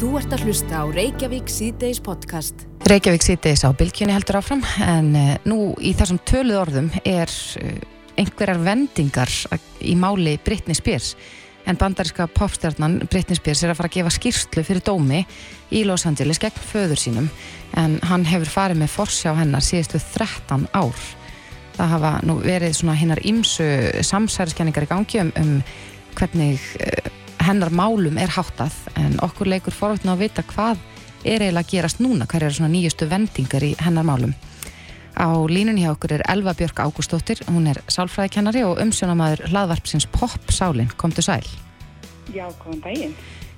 Þú ert að hlusta á Reykjavík síðdeis podcast. Reykjavík síðdeis á bylkjunni heldur áfram en uh, nú í þessum töluð orðum er uh, einhverjar vendingar í máli Britney Spears en bandariska popstjarnan Britney Spears er að fara að gefa skýrslu fyrir dómi í Los Angeles gegn föður sínum en hann hefur farið með forsjá hennar síðustu 13 ár. Það hafa nú verið svona hinnar ímsu samsæriskenningar í gangi um, um hvernig uh, hennar málum er háttað en okkur leikur forvöldna að vita hvað er eiginlega að gerast núna, hver er svona nýjustu vendingar í hennar málum. Á línunni hjá okkur er Elva Björk Ágústóttir, hún er sálfræðikennari og umsjónamaður hlaðvarpsins Pop Sálin, komdu sæl. Já, komum daginn.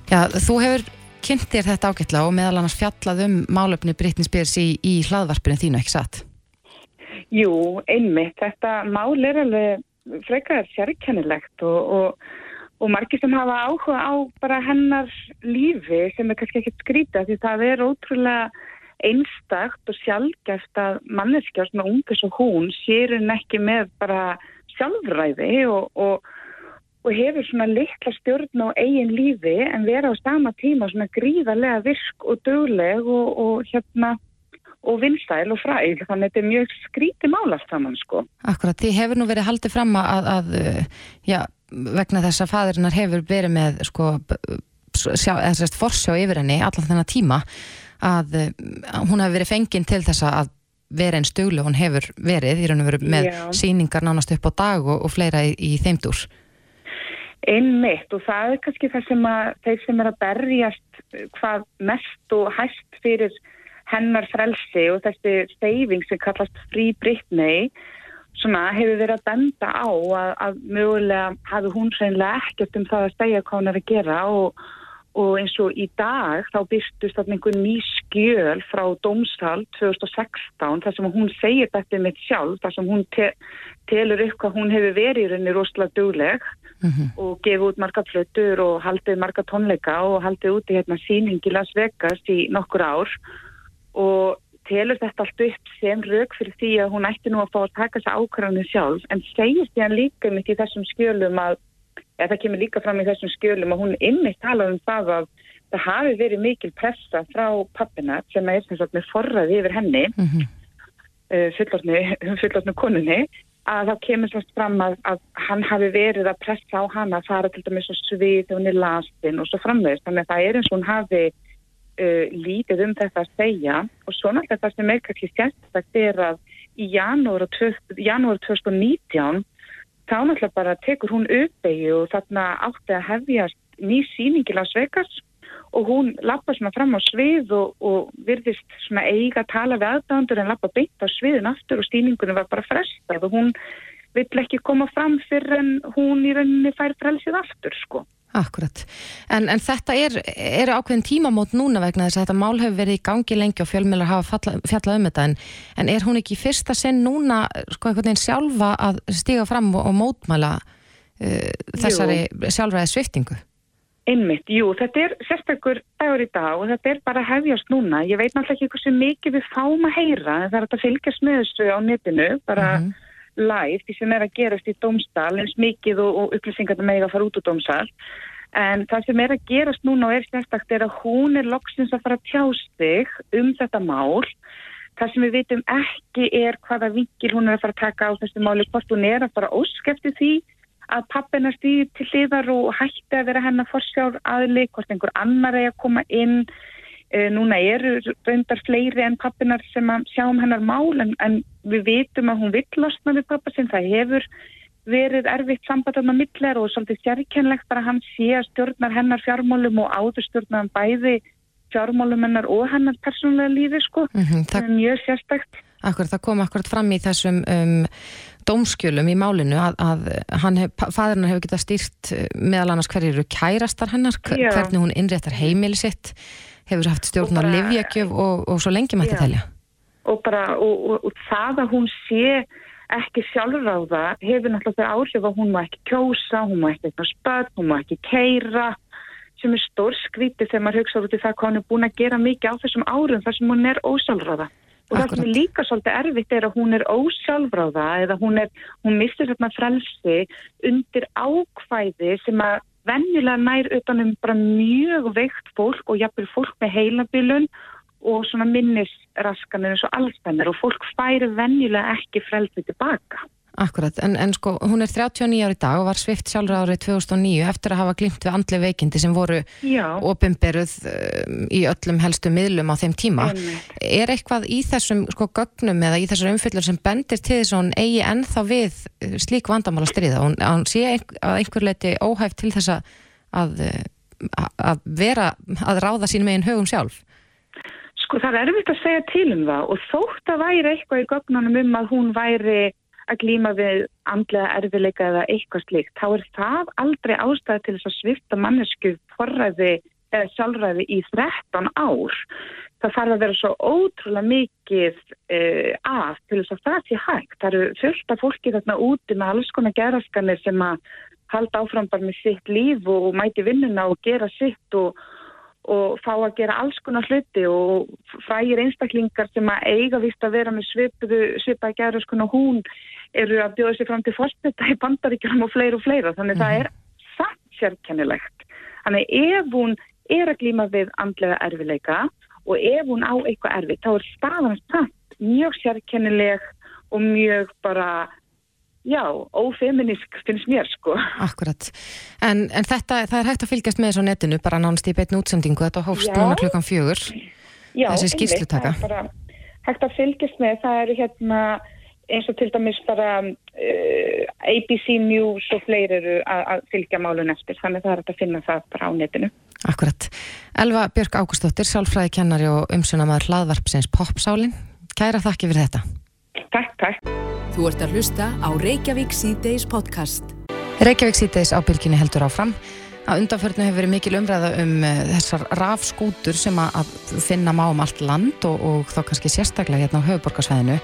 Já, þú hefur kynnt þér þetta ágætla og meðal annars fjallað um málöfni Britney Spears í, í hlaðvarpinu þínu, ekki satt? Jú, einmitt. Þetta mál er alveg frekar sérkennilegt og, og og margir sem hafa áhuga á bara hennar lífi sem er kannski ekkert skrítið því það er ótrúlega einstakt og sjálfgeft að manneskja svona unges og hún sér henn ekki með bara sjálfræði og, og, og hefur svona likla stjórn á eigin lífi en vera á sama tíma svona gríðarlega virk og dögleg og, og hérna og vinstæl og fræð, þannig að þetta er mjög skríti mál allt saman sko. Akkurat, því hefur nú verið haldið fram að, að já, vegna þess að fadirinnar hefur verið með sko, sjá, sérst forsjá yfir henni allan þennan tíma að hún hefur verið fenginn til þess að vera einn stuglu hún hefur verið í raun og veru með Já. síningar nánast upp á dag og, og fleira í, í þeimdúr Einmitt og það er kannski það sem að þeir sem er að berjast hvað mest og hægt fyrir hennar frelsi og þessi steyfing sem kallast frí Britney svona hefur verið að benda á að, að mögulega hafi hún reynilega ekkert um það að stegja hvað hún er að gera og, og eins og í dag þá byrstust þarna einhver ný skjöl frá Dómshald 2016 þar sem hún segir þetta mitt sjálf þar sem hún te telur upp hvað hún hefur verið í rauninni rosalega dugleg mm -hmm. og gefið út marga flötur og haldið marga tónleika og haldið út í hérna síningi Las Vegas í nokkur ár og telur þetta allt upp sem rauk fyrir því að hún ætti nú að fá að taka þessa ákvæðinu sjálf en segir því hann líka mitt í þessum skjölum að, eða það kemur líka fram í þessum skjölum að hún innmitt tala um það að það hafi verið mikil pressa frá pappina sem er sem sagt með forraði yfir henni mm -hmm. uh, fullotnu konunni að þá kemur svolítið fram að, að hann hafi verið að pressa á hana að fara til dæmis og svið þegar hún er lastin og svo framvegist þannig að það er eins og hún hafi uh, lítið um þetta að segja og svo náttúrulega það sem er kannski sérstaklega er að í janúar 2019 þá náttúrulega bara tekur hún uppeyju og þarna átti að hefjast ný síningil á Svegas og hún lappa svona fram á svið og, og virðist svona eiga tala við aðdándur en lappa beint á sviðin aftur og stíningunum var bara frestað og hún vill ekki koma fram fyrir en hún í rauninni fær frelsið aftur sko. Akkurat, en, en þetta er, er ákveðin tímamót núna vegna þess að þetta mál hefur verið í gangi lengi og fjölmjölar hafa fjallað um þetta. En, en er hún ekki fyrsta sinn núna sko einhvern veginn sjálfa að stiga fram og, og mótmæla uh, þessari sjálfræði sviftingu? Einmitt, jú, þetta er sérstakur dagur í dag og þetta er bara hefjast núna. Ég veit náttúrulega ekki hversu mikið við fáum að heyra en það er að fylgjast með þessu á netinu bara mm -hmm live því sem er að gerast í domstál eins mikið og, og upplýsingar með að fara út úr domstál en það sem er að gerast núna og er sérstakt er að hún er loksins að fara að tjástig um þetta mál. Það sem við vitum ekki er hvaða vingil hún er að fara að taka á þessu máli hvort hún er að fara óskefti því að pappina stýði til liðar og hætti að vera hennar forsjár aðli hvort einhver annar er að koma inn núna eru reyndar fleiri en pappinar sem að sjá um hennar mál en, en við vitum að hún vill losna við pappa sem það hefur verið erfitt sambandum að millir og svolítið sérkennlegt bara hann sé að stjórnar hennar fjármálum og áður stjórnar hann bæði fjármálum hennar og hennar persónulega lífi sko. Mm -hmm, það er mjög sérstækt. Akkur, það kom akkurat fram í þessum um, dómskjölum í málinu að, að hef, fæðurnar hefur getað stýrt uh, meðal annars hverjir eru kærastar hennar, hvernig hún innréttar heimili sitt hefur haft stjórn á livjakjöf og, og svo lengi mætti telja. Og bara, og, og, það að hún sé ekki það hefur náttúrulega áhrif að hún má ekki kjósa, hún má ekki eitthvað spöld, hún má ekki keira, sem er stór skríti þegar maður hugsa út í það hvað hún er búin að gera mikið á þessum árum þar sem hún er ósálfráða. Og Akkurat. það sem er líka svolítið erfitt er að hún er ósálfráða eða hún, er, hún mistur þarna frelsi undir ákvæði sem að vennilega nær utanum bara mjög veikt fólk og jafnvel fólk með heilabilun og svona minnisraskanir eins og allstæðnir og fólk færi vennilega ekki freldi tilbaka. Akkurat, en, en sko hún er 39 ári í dag og var svift sjálfur árið 2009 eftir að hafa glimt við andli veikindi sem voru ofinberuð um, í öllum helstu miðlum á þeim tíma. Einmitt. Er eitthvað í þessum sko gögnum eða í þessar umfyllur sem bendir til þess að hún eigi ennþá við uh, slík vandamál að stríða? Hún, hún sé ein, að einhver leiti óhæft til þess að, að, uh, vera að ráða sín megin högum sjálf? Sko það er erfitt að segja til um það og þótt að væri eitthvað í gögnunum um að hún væri að glýma við andlega erfileika eða eitthvað slíkt, þá er það aldrei ástæði til þess að svifta mannesku forræði eða sjálfræði í 13 ár. Það þarf að vera svo ótrúlega mikið uh, af til þess að það sé hægt. Það eru fullt af fólki þarna úti með alls konar geraskanir sem að halda áfram bara með sitt líf og mæti vinnuna og gera sitt og og fá að gera alls konar hluti og frægir einstaklingar sem að eiga vist að vera með svipaði gæru skona hún eru að bjóða sér fram til fórstetta í bandaríkjum og fleira og fleira. Þannig mm -hmm. það er samt sérkennilegt. Þannig ef hún er að glíma við andlega erfileika og ef hún á eitthvað erfi þá er staðan samt mjög sérkennileg og mjög bara já, ófeminisk finnst mér sko. Akkurat, en, en þetta, það er hægt að fylgjast með þessu netinu, bara nánast í beitn útsendingu, þetta hófst núna klukkan fjögur, já, þessi skýrslutaka. Já, bara hægt að fylgjast með, það eru hérna eins og til dæmis bara uh, ABC News og fleiri eru að fylgja málun eftir, þannig það er að finna það bara á netinu. Akkurat. Elva Björk Ágústóttir, sálfræði kennari og umsunamaður hlaðvarpsins Popsálin, kæra þakki fyrir þetta. Takk, takk. Þú ert að hlusta á Reykjavík C-Days podcast. Reykjavík C-Days ábyrginni heldur áfram. Að undanförnu hefur verið mikil umræða um uh, þessar rafskútur sem að finna má um allt land og, og þá kannski sérstaklega hérna á höfuborgarsvæðinu.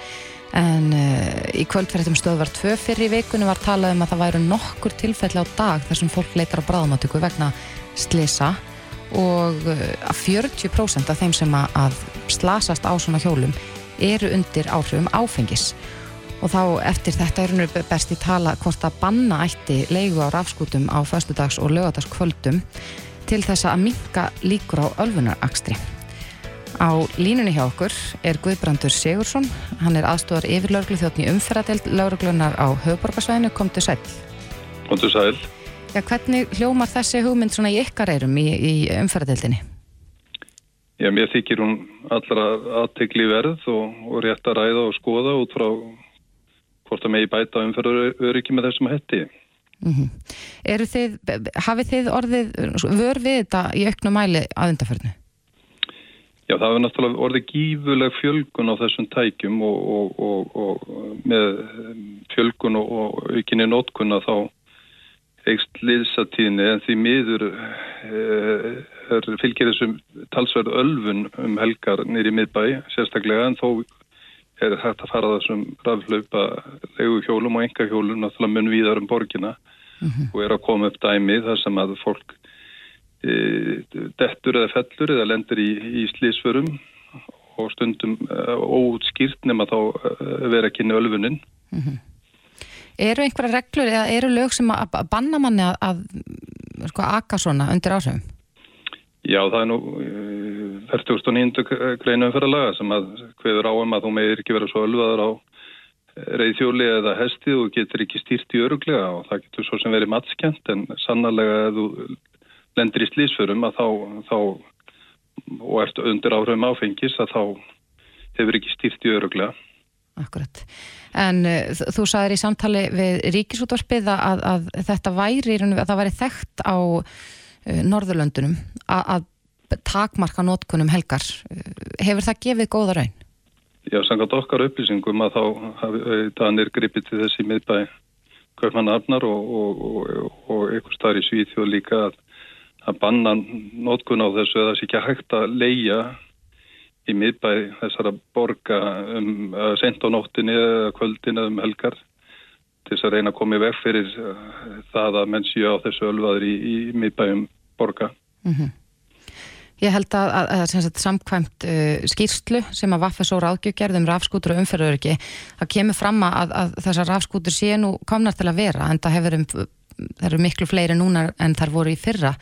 En uh, í kvöldferðum stöðvar tvö fyrir í vikunum var talað um að það væru nokkur tilfelli á dag þar sem fólk leitar á bráðmátöku vegna slisa og uh, að 40% af þeim sem að slasast á svona hjólum eru undir áhrifum áfengis og þá eftir þetta er húnur best í tala hvort að banna ætti leigu á rafskútum á föstudags og lögadagskvöldum til þess að minka líkur á ölfunarakstri. Á línunni hjá okkur er Guðbrandur Sigursson, hann er aðstofar yfir lauruglu þjóttni umferðadelt lauruglunar á höfuborgarsvæðinu, komdu sæl. Komdu sæl. Já, hvernig hljómar þessi hugmynd svona í ykkar eirum í, í umferðadeltinni? Já, mér þykir hún allra aðtegli verð og, og rétt að ræða og skoða út frá hvort það megi bæta umferðaröryggi með þessum hætti. Mm -hmm. þið, hafið þið orðið vör við þetta í auknum mæli að undarförnu? Já, það hefur náttúrulega orðið gífuleg fjölgun á þessum tækjum og, og, og, og með fjölgun og aukinni nótkunna þá eigst liðsatíðinni en því miður eh, er fylgir þessum talsverð ölfun um helgar nýri miðbæ sérstaklega en þó er hægt að fara þessum raflaupa leguhjólum og engahjólum náttúrulega mun víðar um borgina mm -hmm. og er að koma upp dæmi þar sem að fólk dettur eða fellur eða lendur í, í slísförum og stundum e, óutskýrt nema þá e, vera kynni ölfunin. Mm -hmm. Eru einhverja reglur eða eru lög sem að banna manni að, að sko, aka svona undir ásöfum? Já, það er nú 49. greinu umferðalaga sem að hveður áum að þú meðir ekki vera svo ölvaður á reyðhjóli eða hesti og getur ekki stýrt í öruglega og það getur svo sem verið matskjönd en sannlega ef þú lendir í slísförum að þá, þá og ert undir áhrifum áfengis að þá hefur ekki stýrt í öruglega. Akkurat. En uh, þú sagðir í samtali við Ríkisútvarpið að, að þetta væri, að það væri þekkt á uh, Norðurlöndunum að, að takmarka notkunum helgar. Hefur það gefið góða raun? Já, sangat okkar upplýsingum að þá þannig er gripið til þessi miðbæ Kaupmann Arnar og, og, og, og einhver starf í Svíþjóð líka að, að banna notkun á þessu eða þess ekki að hægt að leia í miðbæ þessara borga um sent á nóttinni eða kvöldin eða um helgar til þess að reyna að koma í veg fyrir það að menn séu á þessu ölvaður í, í miðbæum borga. Mm -hmm. Ég held að, að, að, að samkvæmt uh, skýrslu sem að Vaffes og ráðgjögerðum rafskútur og umferður ekki, það kemur fram að þessar rafskútur sé nú komnar til að vera en það hefur um það eru miklu fleiri núna en þar voru í fyrra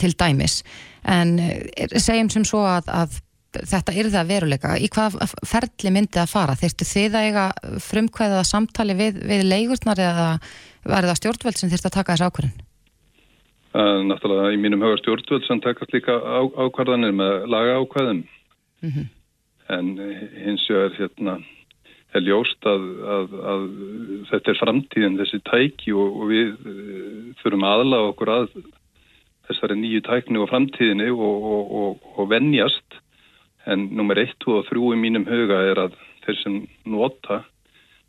til dæmis en uh, segjum sem svo að, að þetta er það veruleika, í hvað ferli myndi að fara, þeirstu þið að eiga frumkvæða samtali við, við leigurnar eða var það stjórnvöld sem þurft að taka þessu ákvörðin? Náttúrulega í mínum höga stjórnvöld sem takast líka ákvarðanir með laga ákvæðum mm -hmm. en hins vegar hérna er ljóst að, að, að þetta er framtíðin þessi tæki og, og við þurfum aðlaga okkur að þessari nýju tækni og framtíðinni og, og, og vennjast en nummer 1, 2 og 3 í mínum huga er að þeir sem nota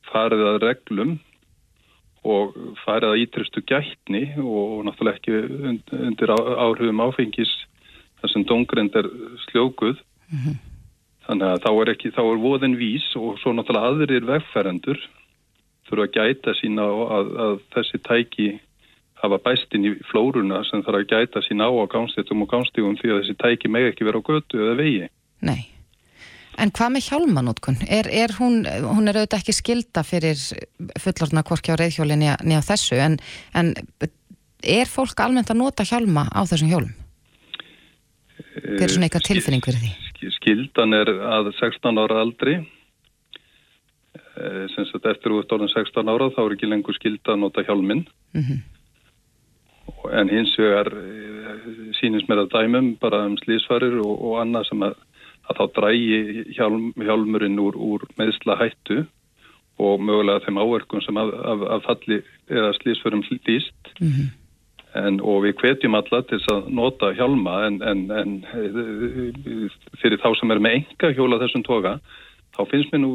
farið að reglum og farið að ítrystu gætni og náttúrulega ekki undir áhrifum áfengis þar sem dongrind er sljókuð mm -hmm. Þannig að þá er, ekki, þá er voðin vís og svo náttúrulega aðrir vegfærandur þurfa að gæta sína að, að þessi tæki hafa bæstinn í flóruna sem þarf að gæta sína á á gánstéttum og gánstígum því að þessi tæki meg ekki vera á götu eða vegi. Nei. En hvað með hjálmanótkun? Er, er hún, hún er auðvitað ekki skilda fyrir fullorna kvorki á reyðhjólinni nýja þessu en, en er fólk almennt að nota hjálma á þessum hjólum? Hver er svona eitthvað tilfinning fyrir því? skildan er að 16 ára aldri eh, sem sagt eftir út árið 16 ára þá er ekki lengur skilda að nota hjálminn mm -hmm. En hins vegar eh, sínist mér að dæmum bara um slísvarir og, og annað sem að, að þá drægi hjálm, hjálmurinn úr, úr meðsla hættu og mögulega þeim áverkum sem að, að, að falli eða slísvarum hlýst mm -hmm. En, og við hvetjum alla til að nota hjálma en, en, en fyrir þá sem er með enga hjóla þessum toga þá finnst mér nú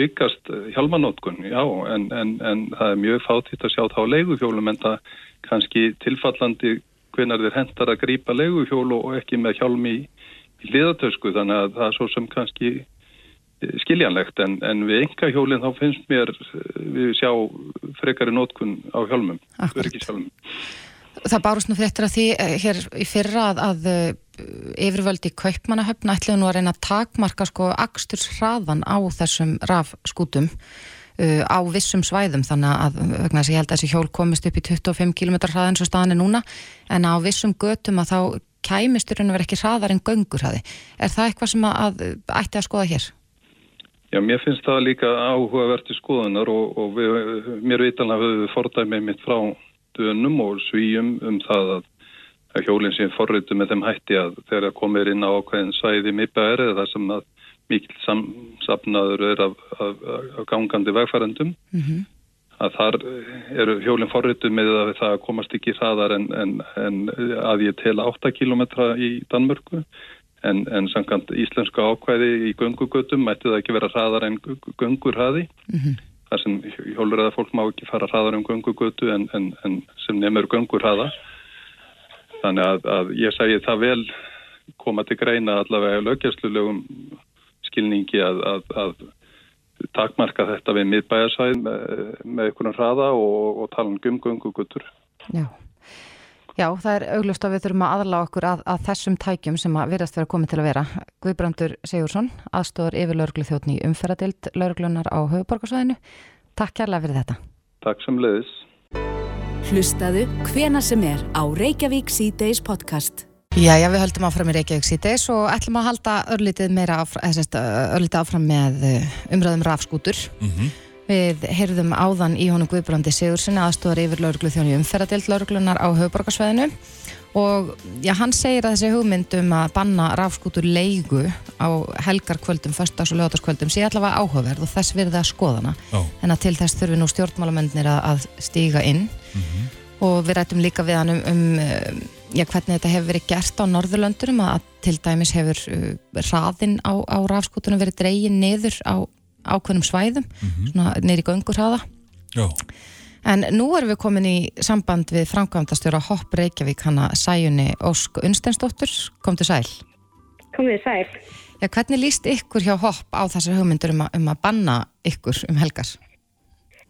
aukast hjálmanótkun, já, en, en það er mjög fátitt að sjá þá leiguhjólum en það kannski tilfallandi hvenar þeir hendar að grýpa leiguhjólu og ekki með hjálmi í, í liðatösku þannig að það er svo sem kannski skiljanlegt en, en við enga hjólinn þá finnst mér við sjá frekari nótkun á hjálmum, hjálmum. Það bárust nú fréttir að því eh, hér í fyrra að, að eh, yfirvöldi kaupmannahöfna ætluðu nú að reyna að takmarka sko axturs hraðan á þessum rafskútum uh, á vissum svæðum þannig að vegna þess að ég held að þessi hjól komist upp í 25 km hraðin svo staðan er núna en á vissum götum að þá kæmisturinn verð ekki hraðar en göngur hraði. Er það eitthvað sem að, að ætti að skoða hér? Já, mér finnst það líka áhugavert í skoðunar og, og við, mér vitanlega höfum við fordæmið mitt frá dönum og svíjum um það að, að hjólinn sem forritu með þeim hætti að þegar komir inn á ákveðin svæði mipaður eða það sem að mikil samsapnaður er af, af, af gangandi vegfærandum mm -hmm. að þar eru hjólinn forritu með að það komast ekki hraðar en, en, en að ég tel 8 km í Danmörku. En, en samkant íslenska ákvæði í göngugötum mætti það ekki vera hraðar en göngurhraði mm -hmm þar sem hjólurraða fólk má ekki fara hraðar um göngugötu en, en, en sem nefnur göngurraða. Þannig að, að ég segi það vel koma til greina allavega lögjastlulegum skilningi að, að, að takmarka þetta við miðbæjarsvæð með, með einhvern hraða og, og tala um göngugötur. Já. Já, það er auglust að við þurfum að aðla okkur að, að þessum tækjum sem að virðast vera komið til að vera. Guðbrandur Sigursson, aðstofar yfir lauruglu þjóttni í umferadild lauruglunar á höfuborgarsvæðinu. Takk kærlega fyrir þetta. Takk sem leiðis. Hlustaðu hvena sem er á Reykjavík C-Days podcast. Já, já, við höldum áfram í Reykjavík C-Days og ætlum að halda örlítið meira áfram, örlítið áfram með eh, umræðum rafskútur. Mhm. Mm Við heyrðum áðan í honum Guðbrandi Sigurssoni aðstofar yfir lauruglu þjónu umferðadild lauruglunar á höfuborgarsvæðinu og já, hann segir að þessi hugmyndum að banna rafskútur leigu á helgarkvöldum, förstags- og lögataskvöldum sé allavega áhugaverð og þess verði að skoðana oh. en að til þess þurfi nú stjórnmálamöndnir að stíga inn mm -hmm. og við rættum líka við hann um, um já, hvernig þetta hefur verið gert á Norðurlöndurum að til dæmis hefur uh, raðinn á, á rafskútunum verið dreyin niður á ákveðnum svæðum mm -hmm. svona neyri göngurhaða en nú erum við komin í samband við framkvæmdastjóra Hopp Reykjavík hana Sæjunni Ósk Unstensdóttur kom til sæl? Kom til sæl? Já, hvernig líst ykkur hjá Hopp á þessar hugmyndur um, um að banna ykkur um helgar?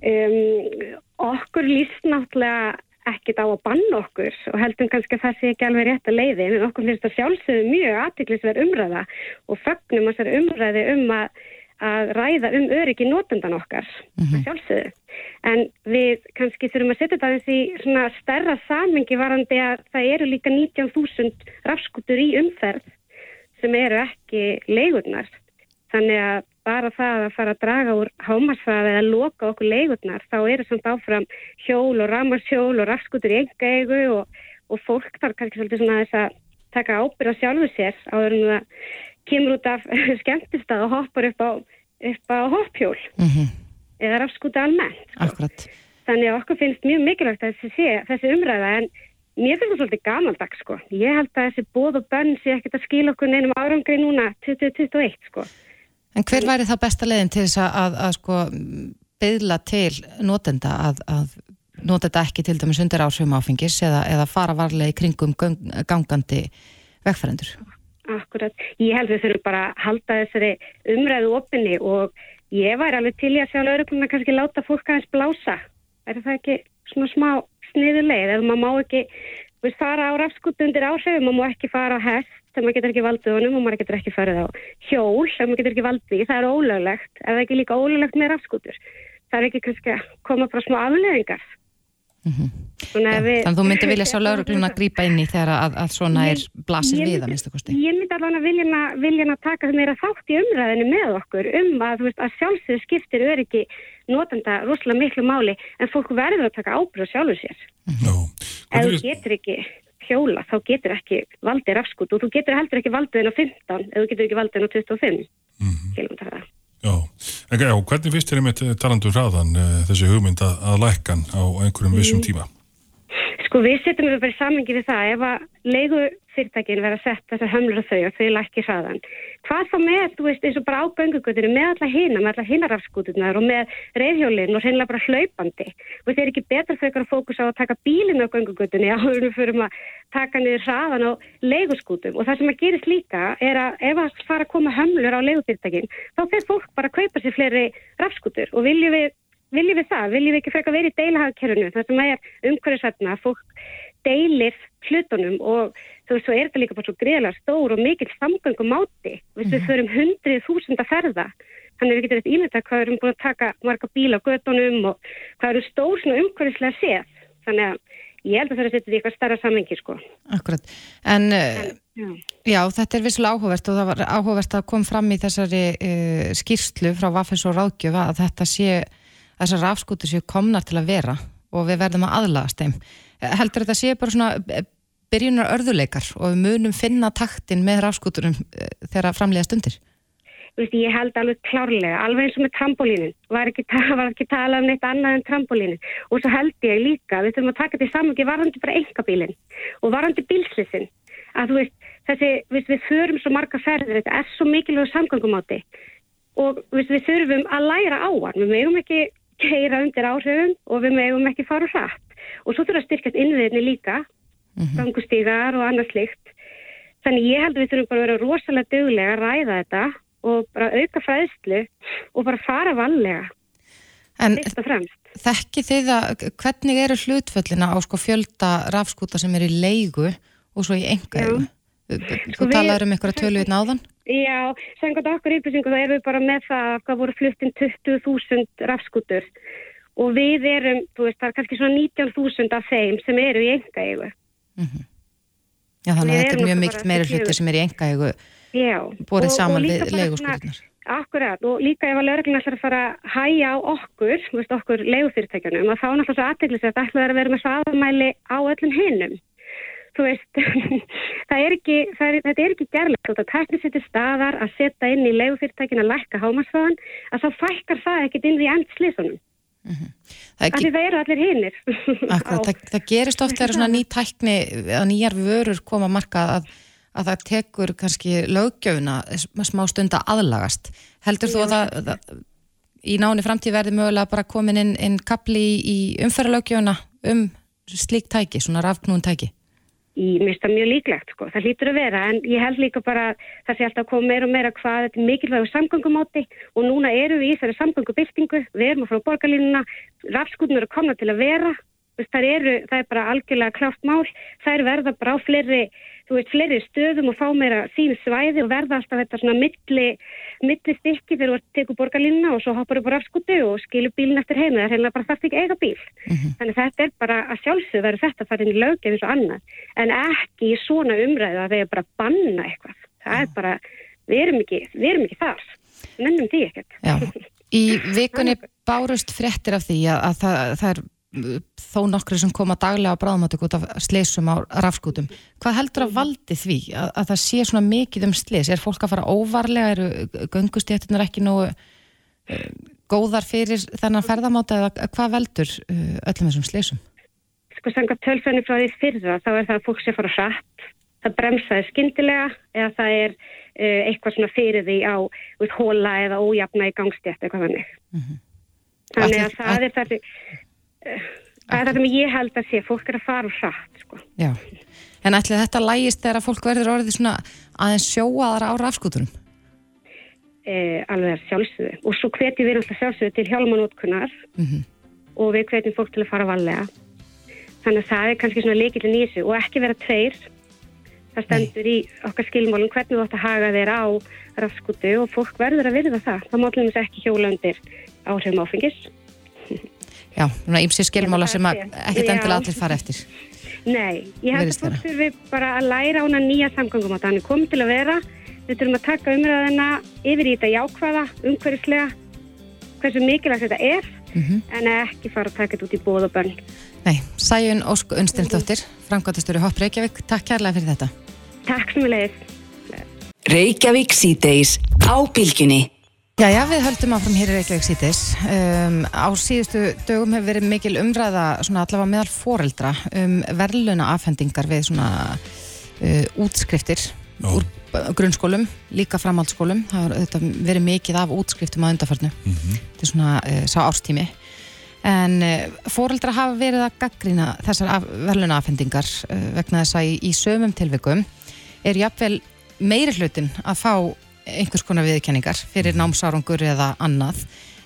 Um, okkur líst náttúrulega ekkit á að banna okkur og heldum kannski að það sé ekki alveg rétt að leiði en okkur finnst það sjálfsögðu mjög aðtiklisverð umræða og fagnum þessar umræði um að að ræða um öryggi nótundan okkar, mm -hmm. sjálfsögðu. En við kannski þurfum að setja þetta eins í svona stærra samingi varandi að það eru líka 19.000 rafskutur í umferð sem eru ekki leigurnar. Þannig að bara það að fara að draga úr hámarsfæði eða loka okkur leigurnar, þá eru samt áfram hjól og ramarsjól og rafskutur í enga eigu og, og fólk þarf kannski svolítið svona þess að taka ábyrð á sjálfu sér áður en það kemur út af skemmtistað og hoppar upp á, upp á hoppjól mm -hmm. eða rafskuta almennt. Sko. Þannig að okkur finnst mjög mikilvægt að þessi, þessi umræða en mér finnst það svolítið gamaldags sko. Ég held að þessi bóð og bönn sé ekkert að skila okkur neinum árangri núna 2021 sko. En hver væri þá besta leiðin til þess að, að, að sko byðla til notenda að, að nota þetta ekki til dæmis undir ásöfum áfengis eða, eða fara varlega í kringum gangandi vegfærendur? Akkurat. Ég held við þurfum bara að halda þessari umræðu opinni og ég væri alveg til í að sjá laurugluna kannski láta fólk aðeins blása. Er það ekki svona smá sniðulegð eða maður má ekki við fara á rafskutu undir áhrifum maður má ekki fara á hest sem maður getur ekki valdið honum og maður getur ekki farið á hjól sem maður getur ekki valdið. Það er ólöglegt. Það ekki líka ólöglegt með rafskutur? Það er ekki kannski að koma frá smá afleðingar. Mm ja, við, þannig að þú myndi vilja sjá laurugluna að grýpa inn í þegar að, að svona er blasir við að minnstu kosti ég myndi alveg að vilja, að taka meira þátt í umræðinu með okkur um að, veist, að sjálfsögur skiptir öryggi notanda rosalega miklu máli en fólk verður að taka ábyrð sjálfur sér no. ef þú getur ekki hjóla þá getur ekki valdið rafskut og þú getur heldur ekki valdið en á 15 ef þú getur ekki valdið en á 25 mm -hmm. Já, en já, hvernig finnst þér einmitt talandu hraðan uh, þessi hugmynd að, að lækkan á einhverjum vissum mm. tíma? Sko við setjum við bara í samingi við það ef að leigu fyrirtækin verða sett þessar hömlur og þau og þau lækki hraðan. Hvað þá með, þú veist, eins og bara á göngugötunum með alla hina, með alla hinarafskútunar og með reyðhjólinn og reynilega bara hlaupandi. Og þetta er ekki betra fyrir að fókusa á að taka bílinu á göngugötunni áður við fyrir að taka niður hraðan á leiguskútum. Og það sem að gerist líka er að ef að fara að koma hömlur á leigufyrirtækin, þá fyrir fólk bara kaupa sér fleiri rafskútur og viljum við Viljum við það? Viljum við ekki freka verið í deilahagkerfunu þar sem er umhverfisvætna að fólk deilir hlutunum og þú veist, svo er þetta líka bara svo greiðlega stór og mikill samgöngum áti. Við mm -hmm. förum hundrið þúsunda ferða. Þannig við getum eitthvað ímynda hvað við erum búin að taka marga bíla á gödunum og hvað eru stór svona umhverfislega séð. Þannig að ég held að það er að setja því eitthvað starra samhengi, sko. Akkurat. En, en já. já, þetta er visslega áhugavert og það var áhugavert að kom fram í þessari uh, skýrslu frá Vafens og Ráðgjöfa að þetta sé, þessar rafskútur séu komnar til að vera og við verðum að aðlagast þeim. Heldur þetta sé bara svona byrjunar örðuleikar og við munum finna taktin með rafskúturum eh, þegar framlega stundir? Veist, ég held alveg klárlega, alveg eins og með trampolínin, var ekki, var ekki talað um neitt annað en trampolínin og svo held ég líka, við þurfum að taka þetta í samangi varandi bara engabílinn og varandi bílslissin, að þú veist, þessi, við, við förum svo marga ferðir, þetta er svo mikilvæg samgangumáti og veist, við þurfum að læra á hann, við megum ekki keira undir áhrifum og við megum ekki fara hratt og svo þurfum að styrkast innviðinni líka mm -hmm. gangustígar og annað slikt. Þannig ég held að við þurfum bara að vera rosalega dögulega að ræða þetta og bara auka fræðslu og bara fara vallega. En þekki þið að hvernig eru hlutföllina á sko fjölda rafskúta sem eru í leigu og svo í enga? Þú sko talaður um einhverja tölu í náðan? Já, sengat okkur yfirsyngu þá erum við bara með það að það voru fluttin 20.000 rafskútur og við erum, þú veist, það er kannski svona 19.000 af þeim sem eru í enga eigu. Mm -hmm. Já, þannig að þetta er mjög mikið meira hluti sem er í engægu borðið saman við leiguskóðunar. Akkurat og líka ef að lögregluna ætlar að fara að hæja á okkur, veist, okkur leigufyrirtækjanum, að þá náttúrulega svo aðteglis að vera með sáðamæli á öllum hinnum. Þú veist, það er ekki, það er, þetta er ekki gerlegt, þetta tæknir sér til staðar að setja inn í leigufyrirtækina að lækka hámasfáðan, að þá fækkar það ekkit inn í endslisunum. Mm -hmm. Það, það eru allir hinnir. það, það gerist ofta þegar svona ný tækni að nýjar vörur koma að marka að, að það tekur kannski lögjöfuna smá stund að aðlagast. Heldur Já. þú að það, það í náni framtíð verði mögulega bara komin inn, inn kapli í, umferðalögjöfuna um slíkt tæki, svona rafknún tæki? Ég mista mjög líklegt sko, það hlýtur að vera en ég held líka bara það sé alltaf að koma meira og meira hvað þetta er mikilvægur samgöngumáti og núna eru við í þessari samgöngubildingu, við erum að frá borgarlínuna, rafskutnur eru komna til að vera, það, eru, það er bara algjörlega kláft mál, það er verða bara á fleiri þú veist, fleiri stöðum og fá meira sín svæði og verða alltaf þetta svona milli, milli stykki þegar þú tekur borgarlínuna og svo hoppar þú bara af skutu og skilur bílinn eftir heima. Það er hérna bara þarf ekki eiga bíl. Mm -hmm. Þannig þetta er bara að sjálfsög verður þetta að fara inn í löggefi eins og annað. En ekki í svona umræðu að þeir bara banna eitthvað. Það er bara, við erum ekki, við erum ekki þar. Nennum því ekkert. Já, í vikunni bárust fréttir af því að, að það, það er þó nokkri sem koma daglega á bráðmátöku út af sleisum á rafskútum. Hvað heldur að valdi því að, að það sé svona mikið um sleis er fólk að fara óvarlega, eru göngustéttunar ekki nú uh, góðar fyrir þennan ferðamáta eða hvað veldur uh, öllum þessum sleisum? Sko sanga tölfenni frá því fyrra þá er það að fólk sé fara hratt. Það bremsaði skindilega eða það er uh, eitthvað svona fyrir því á hóla eða ójafna í gangstétt eitthvað þannig. -hmm. þannig að það er það Það er það sem ég held að sé, fólk er að fara og hratt, sko. Já, en ætli þetta lægist þegar að fólk verður orðið svona aðeins sjóaðara á rafskuturum? Eh, alveg sjálfsögðu. Og svo hvetjum við alltaf sjálfsögðu til hjálmanótkunnar mm -hmm. og við hvetjum fólk til að fara valega. Þannig að það er kannski svona leikillin í þessu og ekki vera tveir. Það stendur Nei. í okkar skilmálum hvernig þú ætti að haga þeir á rafskutu og fólk verður að virða það. Það mátlum Já, svona ímsi skilmála sem ekkert endilega allir fara eftir. Nei, ég held að fólk þurfi bara að læra ána nýja samgangum á það. Þannig komið til að vera, við þurfum að taka umræðina yfir í þetta jákvæða, umhverfislega, hversu mikilvægt þetta er, mm -hmm. en ekki fara að taka þetta út í bóð og bönn. Nei, Sæjun Ósk Unstendóttir, framkvæmtastöru Hopp Reykjavík, takk kærlega fyrir þetta. Takk sem við leiðis. Reykjavík síðdeis á bylginni. Já, já, við höldum áfram hér í Reykjavík sítis. Um, á síðustu dögum hefur verið mikil umræða, svona allavega meðal foreldra, um verðluna afhendingar við svona uh, útskriftir Ó. úr grunnskólum, líka framhaldsskólum. Það har verið mikið af útskriftum að undarfarnu. Mm -hmm. Þetta er svona uh, sá ástími. En uh, foreldra hafa verið að gaggrýna þessar af, verðluna afhendingar uh, vegna þess að í, í sömum tilvikum er jafnvel meiri hlutin að fá einhvers konar viðkenningar fyrir mhm. námsárangur eða annað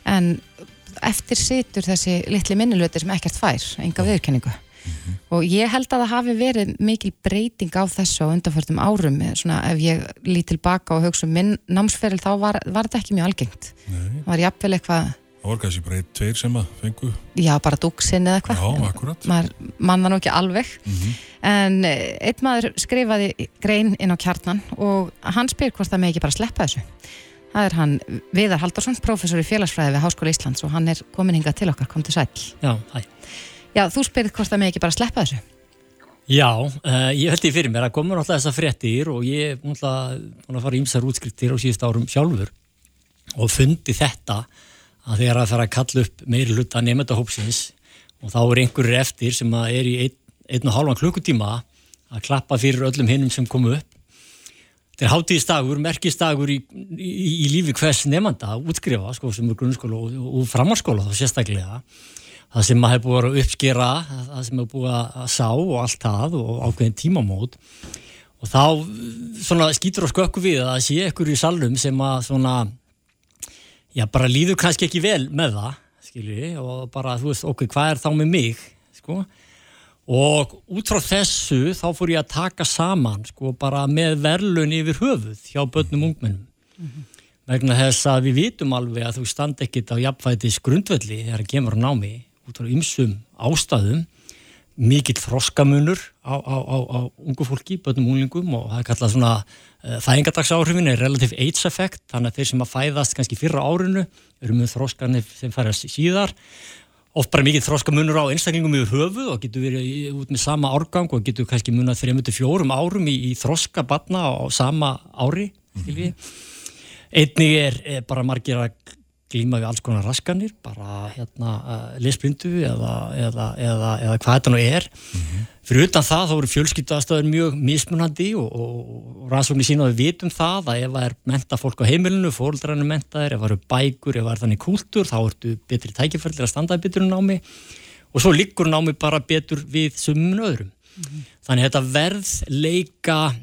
en eftir situr þessi litli minnilöti sem ekkert fær, enga viðkenningu mm -hmm. og ég held að það hafi verið mikil breyting á þessu á undanförtum árum, svona ef ég lít tilbaka og hugsa um minn námsferil þá var, var þetta ekki mjög algengt Nei. var jafnvel eitthvað Það voru kannski bara einn, tveir sem að fengu? Já, bara dúksinn eða eitthvað. Já, akkurat. Maður manna nú ekki alveg. Mm -hmm. En eh, einn maður skrifaði grein inn á kjarnan og hann spyr hvort það með ekki bara sleppa þessu. Það er hann Viðar Haldarsson, professor í félagsfræði við Háskóla Íslands og hann er komin hinga til okkar, kom til sæl. Já, hæ. Já, þú spyrir hvort það með ekki bara sleppa þessu. Já, uh, ég held því fyrir mér að koma náttúrulega þessar fréttir og ég er búin að fara ímsar útskriftir á síðust árum sjálfur og fundi þetta að þegar það fara að kalla upp meiri hluta nefndahópsins og þá er einhverjir eftir sem er í ein, einn og hálfan klukkutíma að klappa fyrir öllum hinnum sem komu upp. Þetta er hátíðistagur, merkistagur í, í, í lífi hvers nefnda að útskrifa, sko, sem er grunnskóla og, og framhanskóla þá sérstaklega. Það sem maður hefur búið að uppskera, það sem hefur búið að sá og allt það og ákveðin tímamót. Og þá skýtur á skökku við að sé ekkur í salnum sem að svona já, bara líður kannski ekki vel með það, skilji, og bara, þú veist, ok, hvað er þá með mig, sko, og út frá þessu þá fór ég að taka saman, sko, bara með verlun yfir höfuð hjá börnum ungmennum, mm -hmm. vegna þess að við vitum alveg að þú stand ekkit á jafnfætis grundvelli þegar það kemur á námi, út frá ymsum ástæðum, mikill þroskamunur á, á, á, á ungu fólki, börnum unglingum og það er kallað svona uh, fæðingadagsáhrifin er relativ age effect þannig að þeir sem að fæðast kannski fyrra árinu eru með þroskanir sem færast síðar oft bara mikill þroskamunur á einstaklingum yfir höfuð og getur verið út með sama árgang og getur kannski munað 3-4 árum í, í þroska batna á sama ári mm -hmm. einnig er, er bara margir að glíma við alls konar raskanir, bara hérna, uh, lesblindu eða, eða, eða, eða hvað þetta nú er. Mm -hmm. Fyrir utan það þá eru fjölskyttuastöður mjög mismunandi og, og rannsóknir sína að við vitum það að ef það er menta fólk á heimilinu, fóröldræðinu mentaðir, ef það eru bækur, ef það er þannig kúltur, þá ertu betri tækifærlir að standaði betur námi og svo liggur námi bara betur við sumun öðrum. Mm -hmm. Þannig að þetta verðleika,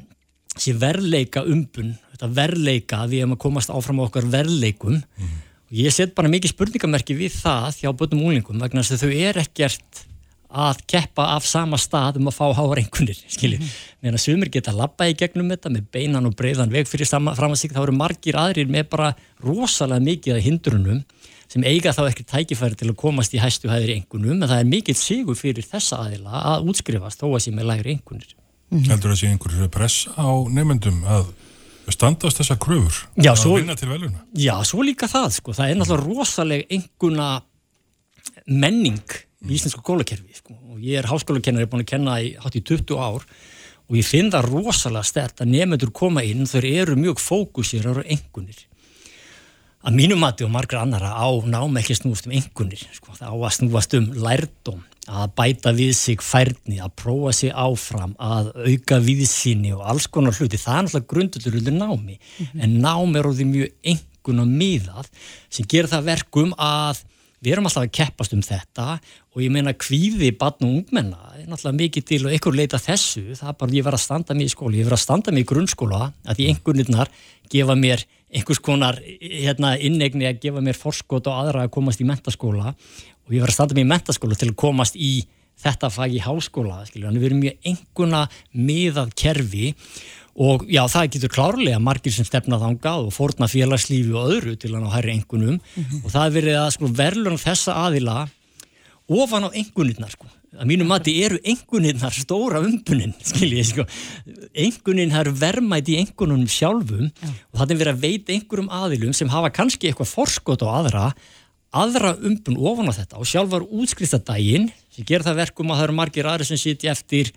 þessi verðleika umbun, þetta verðleika við erum að komast áfram á okkar verðleikum mm -hmm Ég set bara mikið spurningamerki við það hjá bönnum úlingum vegna þess að þau er ekkert að keppa af sama stað um að fá háar einhvernir, skiljið. Mm -hmm. Meðan að sumir geta lappa í gegnum þetta með beinan og breiðan veg fyrir fram að sig, þá eru margir aðrir með bara rosalega mikið að hindrunum sem eiga þá ekki tækifæri til að komast í hæstu hæðir einhvernum, en það er mikill sigur fyrir þessa aðila að útskrifast þó að sé með lægri einhvernir. Mm -hmm. Heldur það sé einhverju press á nefndum að standast þessa kröfur já, svo, að vinna til veluna? Já, svo líka það, sko. Það er náttúrulega rosalega einhverna menning í íslensku skólakerfi sko. og ég er háskólakennari búin að kenna í hátt í 20 ár og ég finn það rosalega stert að nefnendur koma inn þau eru mjög fókusir á engunir að mínu mati og margra annara á náma ekki snúast um engunir sko. það á að snúast um lærdom að bæta við sig færni að prófa sig áfram, að auka viðsýni og alls konar hluti. Það er náttúrulega grundullur undir námi. Mm -hmm. en námi er óþví mjög engun og miðað sem ger það verkum að við erum alltaf að keppast um þetta. Og ég meina kvíði barn og ungmenna er náttúrulega mikið til og ykkur leita þessu. Það er bara ég verið að standa mig í skóli ég verið að standa mig í grunnskóla að því einhvernirnar gefa mér einhvers konar hérna, innegni að gefa mér forskot og aðra að komast í mentaskóla og ég verið að standa mig í mentaskóla til að komast í þetta fag í háskóla þannig við erum mjög einhverna miðað kerfi og já, það getur klárlega margir sem stefna þangað og forna félagslífi og öðru til að ná hærri engunum mm -hmm. og það er verið að sko, verðlun þessa aðila ofan á engunirnar sko. að mínu mati eru engunirnar stóra umbunin sko. engunin það eru vermæti í engununum sjálfum já. og það er verið að veita einhverjum aðilum sem hafa kannski eitthvað forskot á aðra aðra umbun ofan á þetta og sjálfar útskristadaginn sem ger það verkum að það eru margir aðri sem sitja eftir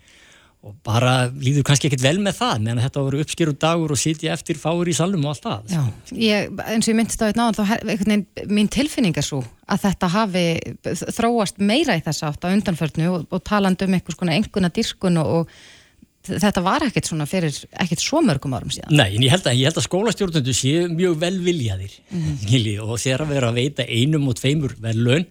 og bara líður kannski ekkert vel með það meðan þetta voru uppskeru dagur og sitja eftir fáur í salum og allt það. Já, ég, eins og ég myndist á þetta náðan þá mín tilfinning er svo að þetta hafi þróast meira í þess aft á undanförnu og, og taland um einhvers konar enguna dirkun og, og þetta var ekkert svona fyrir ekkert svo mörgum árum síðan. Nei, en ég held að, að skólastjórnundu séu mjög velviljaðir mm. og þegar að vera að veita einum og tveimur velun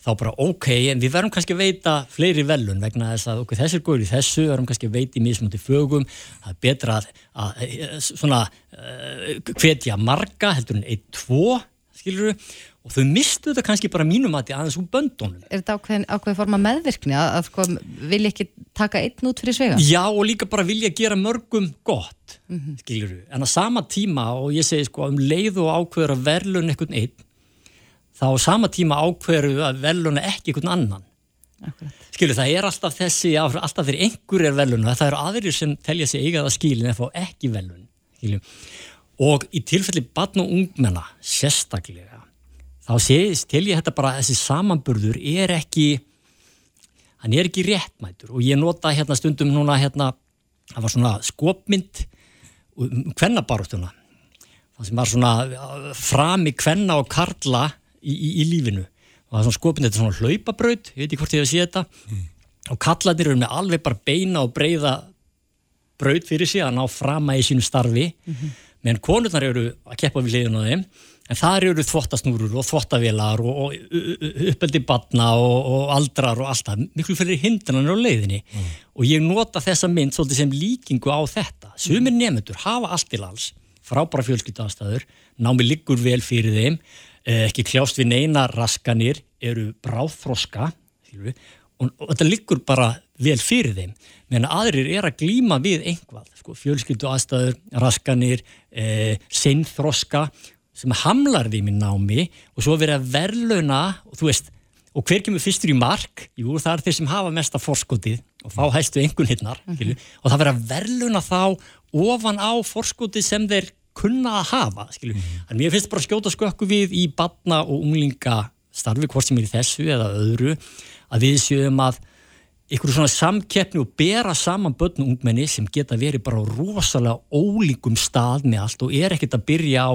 þá bara ok, en við verðum kannski að veita fleiri velun vegna þess að okkur þessir góður í þessu, verðum kannski að veita í mismundi fögum, það er betra að, að svona uh, hvetja marga, heldur en ein, tvo, skilur við, og þau mistu þetta kannski bara mínum að því aðeins úr böndunum. Er þetta ákveðin, ákveðin forma meðvirkni að, að sko, vilja ekki taka einn út fyrir svega? Já, og líka bara vilja gera mörgum gott, mm -hmm. skilur við, en að sama tíma og ég segi sko um leið og ákveður að verðlun einhvern einn þá sama tíma ákveru að veluna ekki einhvern annan skilur það er alltaf þessi alltaf þegar einhver er veluna það eru aðrir sem telja sig eigaða skilin en fá ekki skilur. og í tilfelli barn og ungmenna sérstaklega þá til ég þetta bara þessi samanburður er ekki hann er ekki réttmætur. Og ég nota hérna stundum núna hérna það var svona skopmynd um kvennabarústuna það sem var svona frami kvenna og karla í, í, í lífinu. Og það er svona skopin, þetta er svona hlaupabraut ég veit ekki hvort ég hef að sé þetta. Mm. og kallarnir eru með alveg bara beina og breyða braut fyrir sig að ná frama í sínu starfi. Mm -hmm. meðan konurnar eru að keppa við liðun á þeim en þar eru þvottasnúrur og þvottavélar og, og uppeldi batna og, og aldrar og allt það. Miklu fyrir hindranir á leiðinni. Mm. og ég nota þessa mynd svolítið sem líkingu á þetta. Sumir nefnendur hafa allt til alls frábæra fjölskyldastæður námi liggur vel fyrir þeim Eh, ekki kljást við neina raskanir eru bráþroska og, og þetta liggur bara vel fyrir þeim. Meðan aðrir er að glýma við einhvað sko, fjölskyldu aðstæður, raskanir eh, sinnþroska sem hamlar þeim í námi og svo verið að verðlauna og þú veist, og hver kemur fyrstur í mark? Jú, það er þeir sem hafa mesta forskotið og fá hæstu engun hinnar mm -hmm. og það verið að verðlauna þá ofan á forskotið sem þeir kunna að hafa mm -hmm. en mér finnst bara að skjóta skökku við í batna og unglinga starfi hvort sem er í þessu eða öðru að við séum að ykkur svona samkeppni og bera saman börn og ungmenni sem geta verið bara rosalega ólíkum stað með allt og er ekkert að byrja á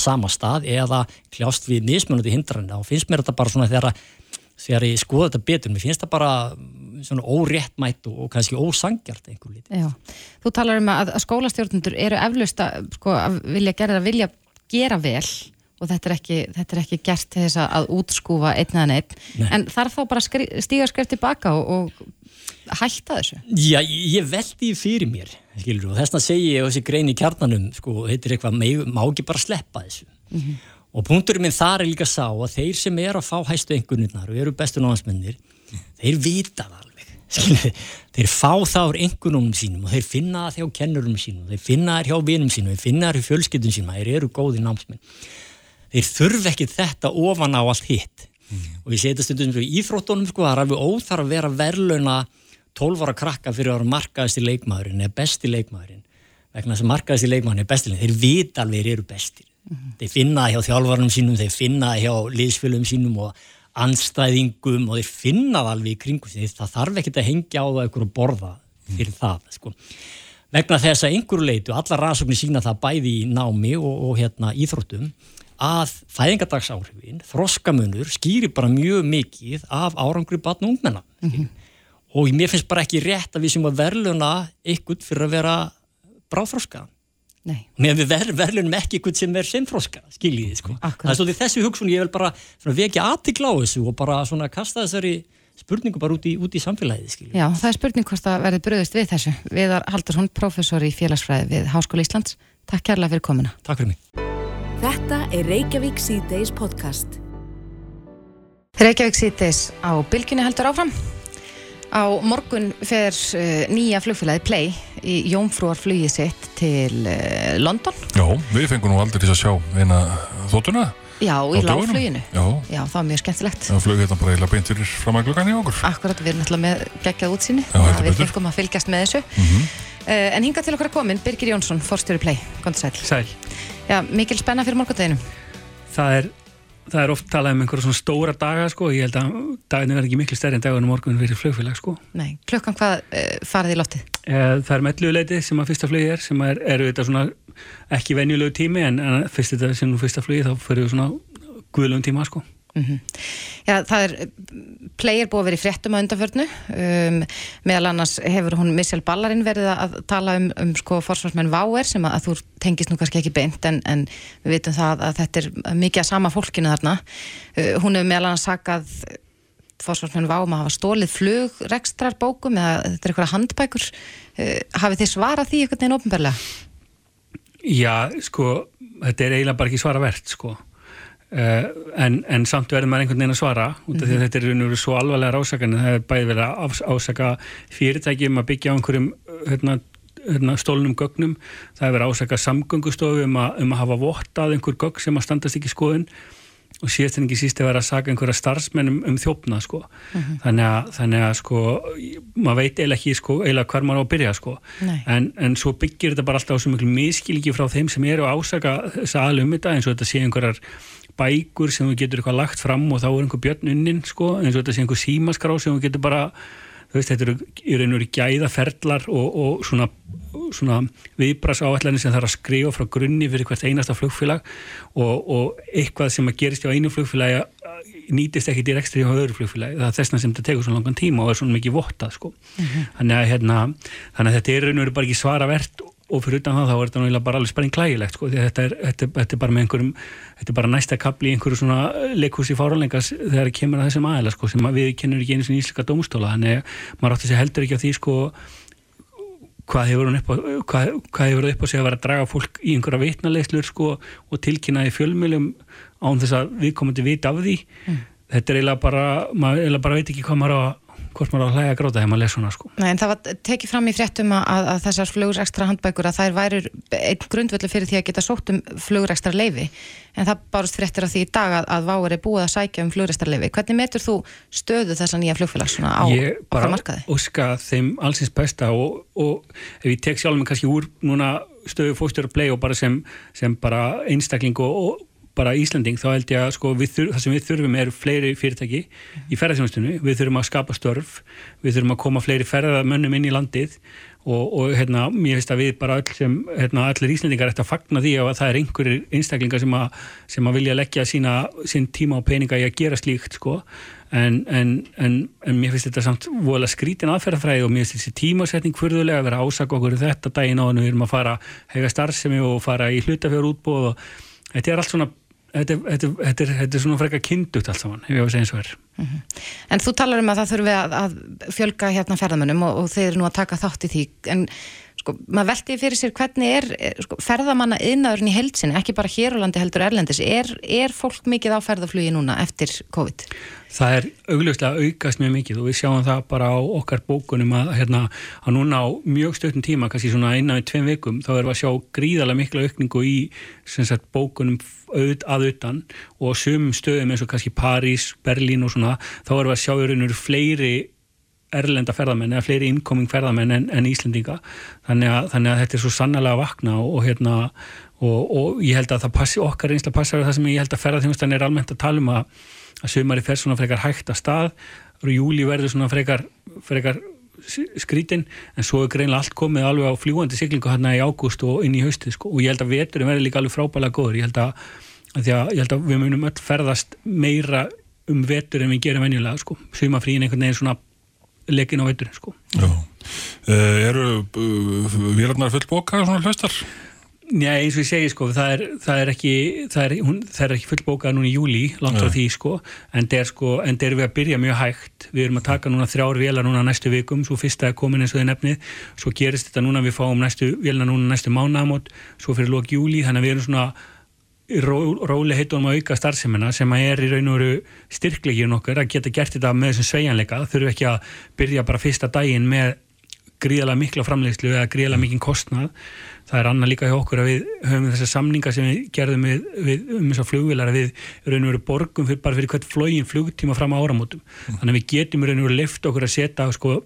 sama stað eða kljást við mismunandi hindranna og finnst mér þetta bara svona þegar þegar ég skoða þetta betur, mér finnst það bara mm, svona óréttmætt og, og kannski ósangjart einhver lítið. Já, þú talar um að, að skólastjórnundur eru eflaust að, sko, að vilja gera, vilja gera vel og þetta er ekki, þetta er ekki gert til þess að útskúfa einn eða neitt, en þarf þá bara skri, stíga skreft tilbaka og, og hætta þessu? Já, ég veldi fyrir mér, skilur, og þess að segja ég þessi grein í kjarnanum, sko, heitir eitthvað, má ekki bara sleppa þessu. Mm -hmm. Og punkturinn minn þar er líka sá að þeir sem er að fá hæstu engunirnar og eru bestu náhansmennir, þeir vita það alveg Skilji, þeir fá það úr einhvernum sínum og þeir finna það hjá kennurum sínum þeir finna það hjá vinum sínum, þeir finna það hjá fjölskyldun sínum þeir eru góði námsmenn þeir þurf ekki þetta ofan á allt hitt mm. og ég setja stundum í íþróttunum sko, það er alveg óþar að vera verðlauna 12 ára krakka fyrir að vera markaðist í leikmaðurinn eða besti leikmaðurinn vegna þess að markaðist í leikmaðurinn er besti leikmaðurinn þeir vita alveg þeir eru bestir mm -hmm. þeir finna það hjá þjálfarnum sínum, þeir finna það hjá liðsfölum sínum og anstæðingum og þeir finna alveg í kringum þeir, það þarf ekkert að hengja á það ykkur og borða fyrir mm. það sko. vegna þess að einhverju leitu, alla rannsóknir sína það bæði í námi og, og hérna, íþróttum að fæðingadagsáhrifin, þroskamunur skýri bara mjög mikið af árangri batn og ungmenna mm -hmm. Og mér finnst bara ekki rétt að við sem að verðluna ykkur fyrir að vera bráþroskaðan Mér við ver, verðlunum ekki eitthvað sem er semfroska, skiljiði sko. Það er svolítið þessu hugsun ég vil bara vekja aðtikla á þessu og bara svona kasta þessari spurningu bara út í, út í samfélagið, skiljiði. Já, það er spurning hvort að verði bröðist við þessu. Viðar Haldursson, professor í félagsfræði við Háskóla Íslands. Takk kærlega fyrir komina. Takk fyrir mig. Þetta er Reykjavík C-Days podcast. Reykjavík C-Days á bylginni heldur áfram. Á morgun fer uh, nýja flugfélagi Play í Jónfrúar flugið sitt til uh, London. Já, við fengum nú aldrei til að sjá eina þóttuna. Já, í lágfluginu. Já. Já, það var mjög skemmtilegt. Já, flugið þetta bara eiginlega beint fyrir fram að glöggan í okkur. Akkurat, við erum alltaf með geggjað útsýni. Já, þetta betur. Við fengum að fylgjast með þessu. Mm -hmm. uh, en hinga til okkar að komin, Birgir Jónsson, fórstjóri Play. Góðan sæl. Sæl. Já, mikil spenna fyrir morgundeginum. Það er það er oft talað um einhverja svona stóra daga sko, ég held að daginu verði ekki miklu stærri en dagunum morgun fyrir flugfélag sko. Nei, klukkan hvað uh, farið í lottið? Eh, það er melluleiti sem að fyrsta flugi er sem er, eru þetta svona ekki venjulegu tími en, en fyrst þetta sem fyrsta flugi þá fyrir við svona guðlum tíma sko. Mm -hmm. Já, það er player búið að vera í fréttum á undanförnu um, meðal annars hefur hún Michelle Ballarinn verið að tala um, um sko forsvarsmenn Váer sem að, að þú tengist nú kannski ekki beint en, en við veitum það að þetta er mikið að sama fólkinu þarna uh, hún hefur meðal annars sakað forsvarsmenn Váum að hafa stólið flugrekstrar bókum eða þetta er eitthvað handbækur uh, hafið þið svarað því eitthvað neina ofnbörlega? Já, sko þetta er eiginlega bara ekki svara verðt sko en, en samt verður maður einhvern veginn að svara út af því að mhm. þetta er veru svo alvarlega ásakan það er bæði verið að ásaka fyrirtæki um að byggja á einhverjum hérna, hérna, stólnum gögnum það er verið að ásaka samgöngustofu um um að hafa vottað einhver gögg sem að standast ekki skoðun og síðast en ekki síst að vera að saka einhverja starfsmennum um þjófna sko uh mhm. -huh. þannig, að, þannig að sko maður veit eiginlega ekki sko eiginlega hver maður á að byrja sko en, en svo byggir þetta bara alltaf á svo miklu miskilgi frá þeim sem eru að ásaka þess aðlum þetta eins og þetta sé einhverjar bækur sem þú getur eitthvað lagt fram og þá er einhver björn unnin sko, eins og þetta sé einhver símaskrá sem þú getur bara, þú veist, þetta eru í raun og veru gæðaferðlar og, og svona, svona viðbras áallanir sem þarf að skrifa frá grunni fyrir hvert einasta flugfélag og, og eitthvað sem að gerist á einu flugfélagi nýtist ekki direktri á öðru flugfélagi, það er þessna sem þetta tekur svona langan tíma og er svona mikið vottað sko. Mm -hmm. þannig, að, hérna, þannig að þetta er raun og veru bara ekki svara verðt og fyrir utan það þá er þetta náttúrulega bara alveg spenning klægilegt sko, því þetta er, þetta, þetta er bara með einhverjum þetta er bara næsta kapli í einhverju svona leikhúsi fáralengas þegar það kemur að þessum aðeila sko, sem við kennum ekki einu svona íslika dómstóla þannig maður átti að segja heldur ekki á því sko hvað hefur hún upp á hvað, hvað hefur það upp á sig að vera að draga fólk í einhverja vitnalegslur sko og tilkynna í fjölmjölum án þess að við komum til að vita af því mm. þetta er eiginlega bara maður eiginlega bara veit ekki hvað maður á að hvort maður á að hlæga að gráta þegar maður les svona sko. Nei, en það var tekið fram í fréttum að, að þessar flugur ekstra handbækur að þær væri einn grundvöldu fyrir því að geta sótt um flugur ekstra leifi en það bárust fréttir á því í dag að, að Váur er búið að sækja um flugur ekstra leifi hvernig metur þú stöðu þessa nýja flugfélags á okkar markaði? Ég bara óska þeim allsins besta og, og ef ég tek sjálf mig kannski úr núna stöðu fóstur og play og bara sem, sem bara einstakling og, og bara Íslanding þá held ég að sko, þurf, það sem við þurfum er fleiri fyrirtæki í ferðarþjónustunni, við þurfum að skapa störf, við þurfum að koma fleiri ferðarmönnum inn í landið og, og hérna, mér finnst að við bara öll sem, hérna, allir Íslandingar ætti að fagna því að það er einhverjir einstaklingar sem að, sem að vilja leggja sína, sín tíma og peninga í að gera slíkt sko. En, en, en, en mér finnst þetta samt voðalega skrítin aðferðafræði og mér finnst þessi tímasetning fyrðulega að vera ásaka okkur þetta daginn á hann við erum að fara hega starfsemi og fara í hlutafjör útbóð og þetta er allt svona þetta, er, svona frekka kindugt allt saman, ef ég á að segja eins og er mm -hmm. En þú talar um að það þurfi að, að fjölga hérna ferðamönnum og, og þeir eru nú að taka þátt í því en sko maður veldi fyrir sér hvernig er eh, sko, ferðamanna yðnaðurinn í heilsinni, ekki bara hér á landi heldur erlendis, er, er fólk mikið á ferðaflugi núna eftir COVID? Það er augljóslega aukast mjög mikið og við sjáum það bara á okkar bókunum að, hérna, að núna á mjög stöttum tíma, kannski svona innan við tveim vikum, þá erum við að sjá gríðarlega mikla aukningu í sagt, bókunum auð, að utan og sumum stöðum eins og kannski París, Berlín og svona, þá erum við að sjá í raun og veru fleiri erlenda ferðamenn eða fleiri innkoming ferðamenn en, en Íslendinga þannig að, þannig að þetta er svo sannlega að vakna og, og hérna og, og ég held að það passi okkar einslega passar það sem ég held að ferðarþjónustan er almennt að tala um að að sömari fer svona frekar hægt að stað og júli verður svona frekar, frekar skrítin en svo er greinlega allt komið alveg á fljúandi siglingu hérna í ágúst og inn í haustið sko. og ég held að veturinn verður líka alveg frábælega góður ég held að, að, ég held við munum öll ferðast meira um vetur en við gerum venjulega sko. sumafríin einhvern veginn svona leggin á veturinn sko. uh, Eru uh, vélarnar full boka svona hlustar? Já, eins og ég segi sko, það er, það er ekki það er, hún, það er ekki fullbókað núna í júli langt frá því sko, en það er sko en það er við að byrja mjög hægt við erum að taka núna þrjár vélar núna næstu vikum svo fyrsta er komin eins og þið nefnið svo gerist þetta núna, við fáum næstu vélina núna næstu mánagamót, svo fyrir lók júli þannig að við erum svona ró, róli heitunum að auka starfseminna sem að er í raun og veru styrklegin okkur að geta gert þetta með þessum svejanleika, þurfum ekki að byrja bara fyrsta daginn með gríðalega mikla framleiðslu eða gríðalega mikinn kostnað. Það er annað líka hjá okkur að við höfum þessar samninga sem við gerðum við, við um þessar flugvilar að við raun og veru borgum fyrir, bara fyrir hvert flógin flugtíma fram á áramótum. Þannig að við getum raun og veru lift okkur að setja sko,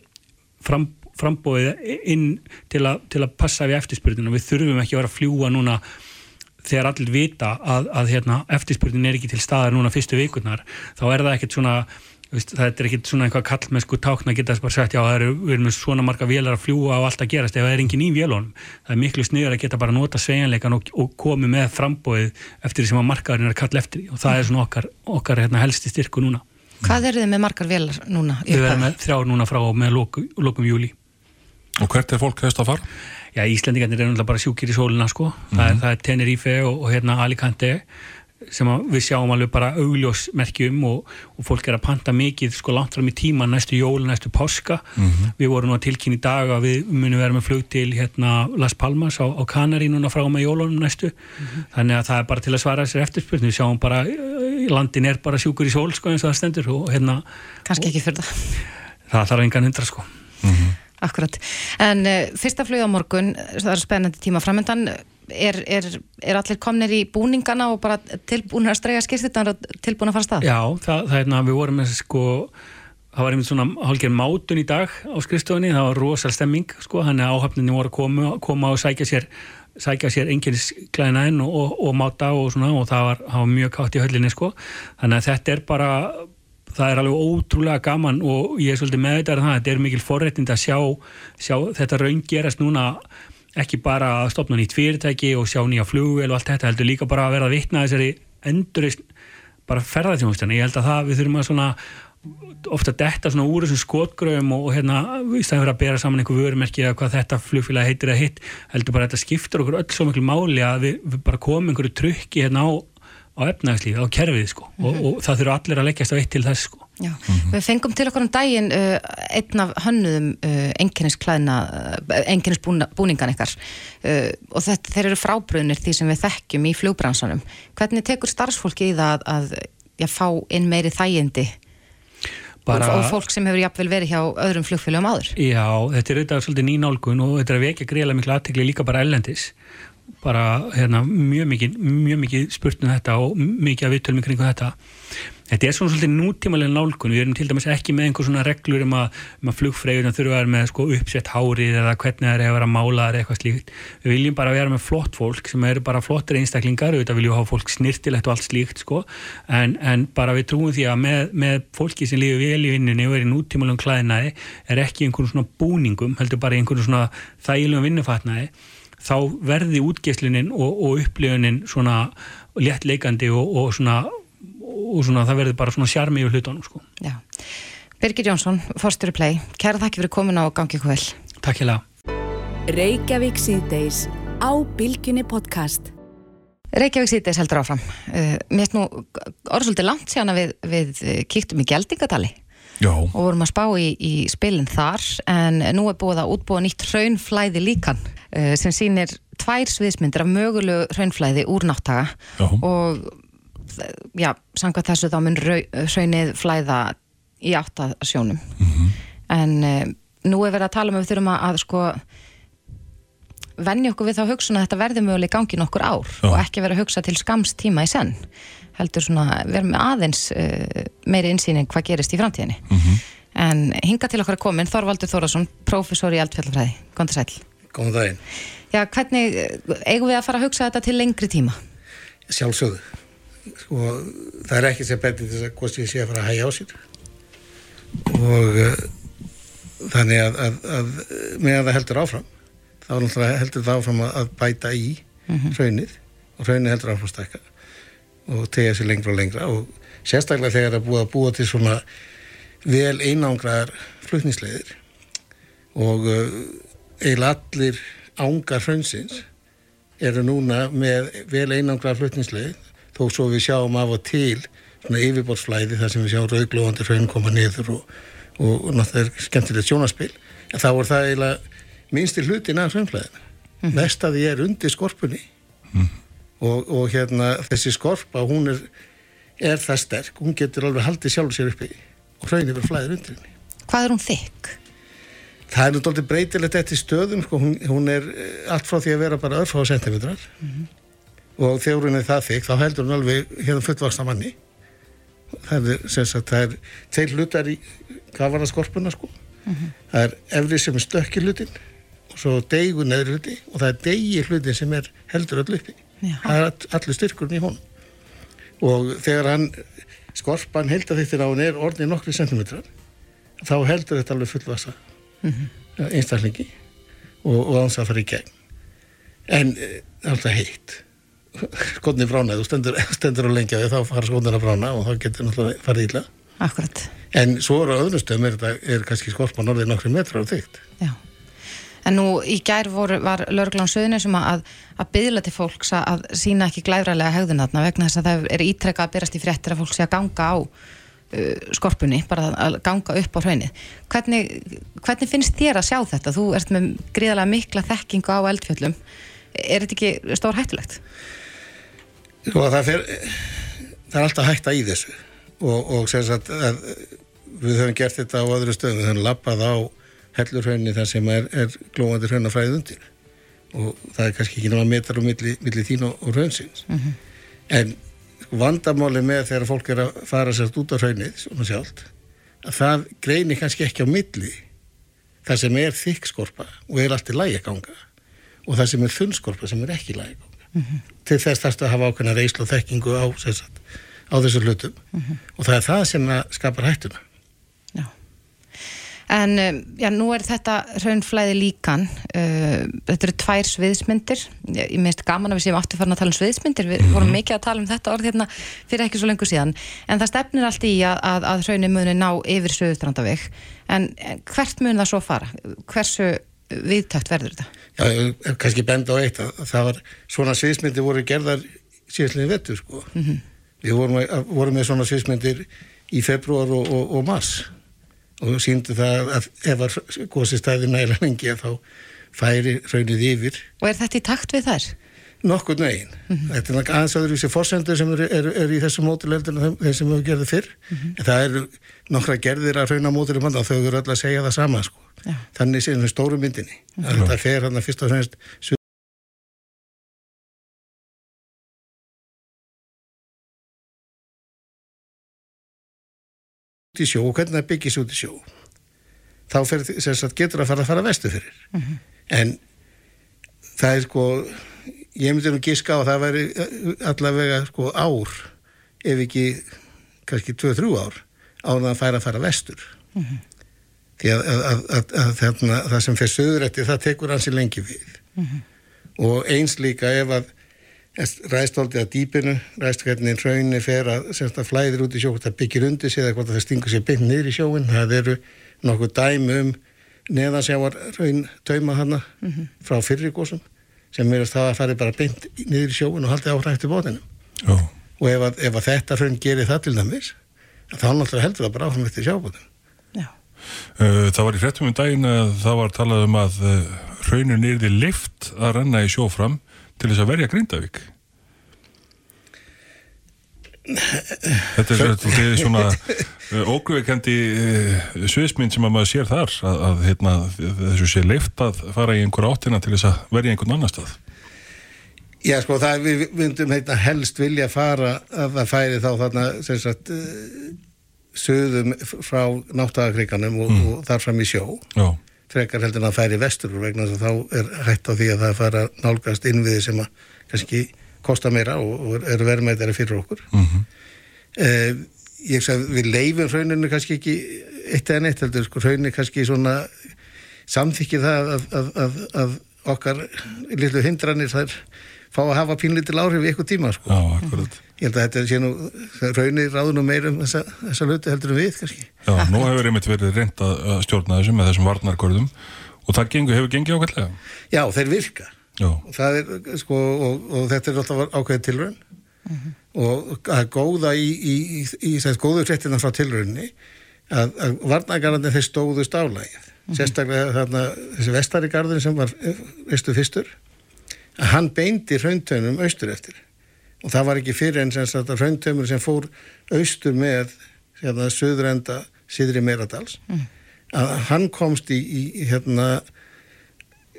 fram, frambóðið inn til, a, til að passa við eftirspurnin og við þurfum ekki að vera að fljúa núna þegar allir vita að, að hérna, eftirspurnin er ekki til staðar núna fyrstu vikurnar þá er það ekkert svona það er ekki svona eitthvað kall með sko tákna að geta bara sagt já það eru, við erum með svona marga vélar að fljúa og allt að gerast ef það er engin í vélunum. Það er miklu sniður að geta bara nota svejanleikan og, og komi með frambóið eftir því sem að markaðurinn er að kalla eftir og það er svona okkar, okkar hérna, helsti styrku núna. Hvað eru þið með margar vélar núna? Við erum með þrjá núna frá með lokum, lokum Já, Íslandingarnir er náttúrulega bara sjúkir í sólina sko. mm -hmm. það, er, það er Tenerife og, og hérna Alicante sem við sjáum alveg bara augljósmerkjum og, og fólk er að panta mikið sko langt fram í tíma næstu jól, næstu páska mm -hmm. við vorum nú að tilkynna í dag að við munum vera með flug til hérna Las Palmas á, á Kanari núna frá með jólunum næstu mm -hmm. þannig að það er bara til að svara þessar eftirspurning við sjáum bara, landin er bara sjúkur í sól sko eins og það stendur og hérna kannski ekki fyrir það það þarf engan hundra sko mm -hmm. Akkurat, en uh, fyrsta flug á morgun það er spennandi tíma framöndan er, er, er allir komnir í búningana og bara tilbúin að streyja skýrstittan og tilbúin að fara stað? Já, það, það er hérna, við vorum með sko það var einmitt svona hálfgerð mátun í dag á skrifstofunni, það var rosal stemming sko, hann er áhafninni voru að koma, koma og sækja sér, sækja sér enginsklæðina inn og, og, og máta og svona og það var, það var mjög kátt í höllinni sko, þannig að þetta er bara það er alveg ótrúlega gaman og ég er svolítið með þetta að þetta er mikil forrættind að sjá, sjá þetta raun gerast núna ekki bara að stopna nýtt fyrirtæki og sjá nýja flugvel og allt þetta heldur líka bara að vera að vitna þessari endurist bara ferðarþjónustan ég held að það við þurfum að svona ofta detta svona úr þessum skotgröfum og, og hérna í staðin fyrir að bera saman einhver vörumerki eða hvað þetta flugfélag heitir að hitt heldur bara að þetta skiptur okkur öll svo miklu máli að við, við bara komum einhverju tryggi hérna á á efnagslífi, á kerfið sko mm -hmm. og, mhm. og það þurfa allir að leggjast á eitt til þess sko Já, mm -hmm. við fengum til okkur um daginn uh, einn af hönnuðum uh, enginnisklæðina, uh, enginnisbúningan ykkar uh, og þetta, þeir eru frábröðnir því sem við þekkjum í flugbransanum. Hvernig tekur starfsfólki í það að, að já, fá inn meiri þægindi Bara, og, fólk sem hefur jafnvel verið hjá öðrum flugfélagum áður? Já, þetta er auðvitað svolítið nýnálgun og þetta er að vekja greiðlega miklu aðtekli líka bara ellendis bara hérna, mjög mikið, mikið spurt um þetta og mikið að viðtölum ykkur þetta. Þetta er svona svolítið nútímalega nálgun, við erum til dæmis ekki með einhver svona reglur um að, um að flugfræðuna þurfa að vera með sko uppsett hárið eða hvernig það er að vera málaðar eitthvað slíkt. Við viljum bara vera með flott fólk sem eru bara flottir einstaklingar, við viljum hafa fólk snirtilegt og allt slíkt sko, en, en bara við trúum því að með, með fólki sem lífið vel í vinninni og er í nútímalegum klæðinaði er ekki einhvern svona búningum, heldur bara einhvern svona þægilegum vinnufatnaði þá verði útgeislunin og, og upplifunin svona léttleikandi og, og svona og svona það verður bara svona sjarmi yfir hlutunum sko. Já. Birgir Jónsson, Forstur í Play, kæra þakki fyrir komin á gangi ykkur vel. Takk hjá Reykjavík síðdeis á Bilginni podcast Reykjavík síðdeis heldur áfram uh, Mér finnst nú orðsvöldi langt síðan að við, við kíktum í Gjaldingadali Já. og vorum að spá í, í spilin þar en nú er búið að útbúa nýtt hraunflæði líkan uh, sem sýnir tvær sviðsmyndir af mögulegu hraunflæði úr náttaga Já. og já, samkvæmt þessu þá mun rau- hraunið flæða í áttasjónum en uh, nú er verið að tala um að við þurfum að, að sko venja okkur við þá hugsun að þetta verði möguleg gangi nokkur ár Já. og ekki vera að hugsa til skams tíma í senn heldur svona, vera með aðeins uh, meiri insýning hvað gerist í framtíðinni en hinga til okkar er komin Þorvaldur Þórasson, prófessor í eldfjallafræði Gónda sæl. Góðan daginn. Já, hvernig eh, eigum við að fara að hugsa þetta til lengri tíma? Sjálfsögðu. Sko, það er ekki sem betur þess að hvort ég sé að fara að hægja á sér. Og uh, þannig að, að, að meðan það heldur áfram, þá er heldur það áfram að, að bæta í hraunið og hraunið heldur áfram að stækka og tegja sér lengra og lengra. Og sérstaklega þegar það er búið að búa til svona vel einangraðar flutnisleiðir og uh, eiginlega allir ángar hraunsins eru núna með vel einangraðar flutnisleið þó svo við sjáum af og til svona yfirborðsflæði þar sem við sjáum rauglóðandi hraun koma niður og, og, og náttúrulega er skemmtilegt sjónaspil en þá er það eiginlega minnsti hlutin af hraunflæðina mm. mest að því er undir skorpunni og, og hérna þessi skorpa hún er, er það sterk hún getur alveg haldið sjálfur sér uppi og hraunir verður flæðir undir henni Hvað er hún þykk? Það er náttúrulega breytilegt eftir stöðum, sko, hún, hún er eh, allt frá því að vera bara örfá sentimetrar og þegar hún er það þykk þá heldur hún alveg hérna fullvaksna manni. Það er, sem sagt, það er tveir hlutar í kafaraskorpuna, sko. Það er efri sem er stökki hlutin og svo deigur neðri hluti og það er degi hlutin sem er heldur öll uppi. Já. Það er all- allur styrkurinn í honum. Og þegar hann, skorpan heldaþyktin á hann er orðið nokkri sentimetrar þá heldur þetta alveg fullvasa mm einstaklingi og, og ans að fara í gegn en e, það er alltaf heitt skotni brána, þú stendur, stendur á lengja þá fara skotnir að brána og þá getur náttúrulega farið illa Akkurat, en svo á öðrum stöðum er, er kannski skorpan orðið nokkri metrar á þygt já. En nú í gær voru, var lögreglán söðinu sem að, að byðla til fólks að, sína ekki glæfrælega hegðunatna vegna þess að það er ítrekka að byrjast í fréttir að fólk sé að ganga á uh, skorpunni, bara að ganga upp á hraunið. Hvernig, hvernig finnst þér að sjá þetta? Þú ert með gríðarlega mikla þekkingu á eldfjöllum. Er þetta ekki stór hættulegt? Sko það fer það er alltaf hætta í þessu og, og sem sagt við höfum gert þetta á öðru stöðum, við höfum lappað á hellurhraunni þar sem er, er glóðandi hraunafræðið undir. Og það er kannski ekki náma metar og milli, milli þín og, og hraunsins en sko, vandamáli með þegar fólk er að fara sérst út á hraunnið svona sjálft, að það greinir kannski ekki á milli. Það sem er þykk skorpa og er allt í lægi að ganga og það sem er þunn skorpa sem er ekki í lægi að ganga. Til þess þarfst að hafa ákveðna reyslu og þekkingu á, sagt, á þessu hlutum. Og það er það sem skapar hættuna. En um, já, nú er þetta raunflæði líkan, uh, þetta eru tvær sviðsmyndir, ég, minnst gaman að við séum aftur farin að tala um sviðsmyndir, við vorum mikið að tala um þetta orð hérna fyrir ekki svo lengur síðan, en það stefnir allt í að, að, að raunin muni ná yfir söðustrandaveg, en en hvert mun það svo fara? Hversu viðtækt verður þetta? Já, kannski benda á eitt að, að það var svona sviðsmyndir voru gerðar síðastlega vettur sko. Við vorum, vorum með svona sviðsmyndir í februar og, og, og mars og síndu það að ef að gósi stæði næla lengi að þá færi raunnið yfir Og er þetta í takt við þær? nokkur negin. Þetta er náttúrulega aðeins öðru þessi fórsendur sem eru er, er í þessu mótileldin og þeim, sem við gerðum fyrr en það eru nokkra gerðir að rauna mann og þau eru öll að segja það sama sko. Já. þannig séum við stóru myndinni að þetta fer hann að fyrst og fremst í sjó og hvernig það byggis út í sjó. Þá fer, sagt, getur að fara að fara vestu fyrir. En það er sko ég myndi nú giska á að það væri eh, allavega sko ár ef ekki kannski 2-3 ár áður en það færi að fara vestur. Því að, að, að, að, að þarna, það sem fer söðurætti það tekur hansi lengi við. Og eins líka ef að ræðstóldi að dýpinu ræðst hvernig hraunni fer að, sem sagt, að flæðir út í sjó hvort það byggir undir sig eða hvort það stingur sér beint niður í sjóin það eru nokkuð dæmi um neðansjávar hraun tauma hana frá fyrri gósum sem er það að fari bara beint niður í sjóin og haldi áhrægt í bótinum Já, og ef, að, ef að þetta hraun gerir það til dæmis þá náttúrulega heldur það bara áfram eftir sjábótum Uh, það var í hrettum um daginn að það var talað um að raunin er því lift að renna í sjófram til þess að verja Grindavík. Þetta er þetta er svona ógveikendi sviðsmynd sem að maður sér þar að, að hérna, þessu sé lift að fara í einhver áttina til þess að verja einhvern annar stað. Já, sko, það við myndum heitna helst vilja fara að það færi þá þarna, sem sagt, uh, söðum frá náttagakriganum og, Mm. og þar fram í sjó. Já, Frekar heldur en að færi vestur vegna þess að þá er hætt á því að það fara nálgast innviði sem að kannski kosta meira og, eru verðmættari fyrir okkur. mhm, Uh, ég sagði, við leifum hrauninu kannski ekki eitt eða neitt heldur, sko, hrauninu kannski svona samþykki það að, að, að, að okkar litlu hindranir þær fá að hafa pínlítil áhrif í eitthvað tíma, sko. já, akkurat. Ég held að þetta sé nú, raunir ráður nú meira um þessa, þessa hluti heldur en við, kannski. Já, nú hefur einmitt verið reynd að að stjórna þessu með þessum varnarkörðum og það gengur, hefur gengið ákveðlega. Já, þeir virka. Já, Og það er, sko, og, og þetta er alltaf ákveðið tilraun og það er góða í, í, í, í þess góðu fréttina frá tilrauninni að, að varnagarandi þeir stóðust álægið. Sérstaklega þarna þessi vestari garður sem var eh, veistu fyrstur, að hann beindi rauntögnum austur eftir. Og það var ekki fyrir en sem sagt að rauntögnum sem fór austur með hérna söður enda síðri Meiradals, að hann komst í, í, hérna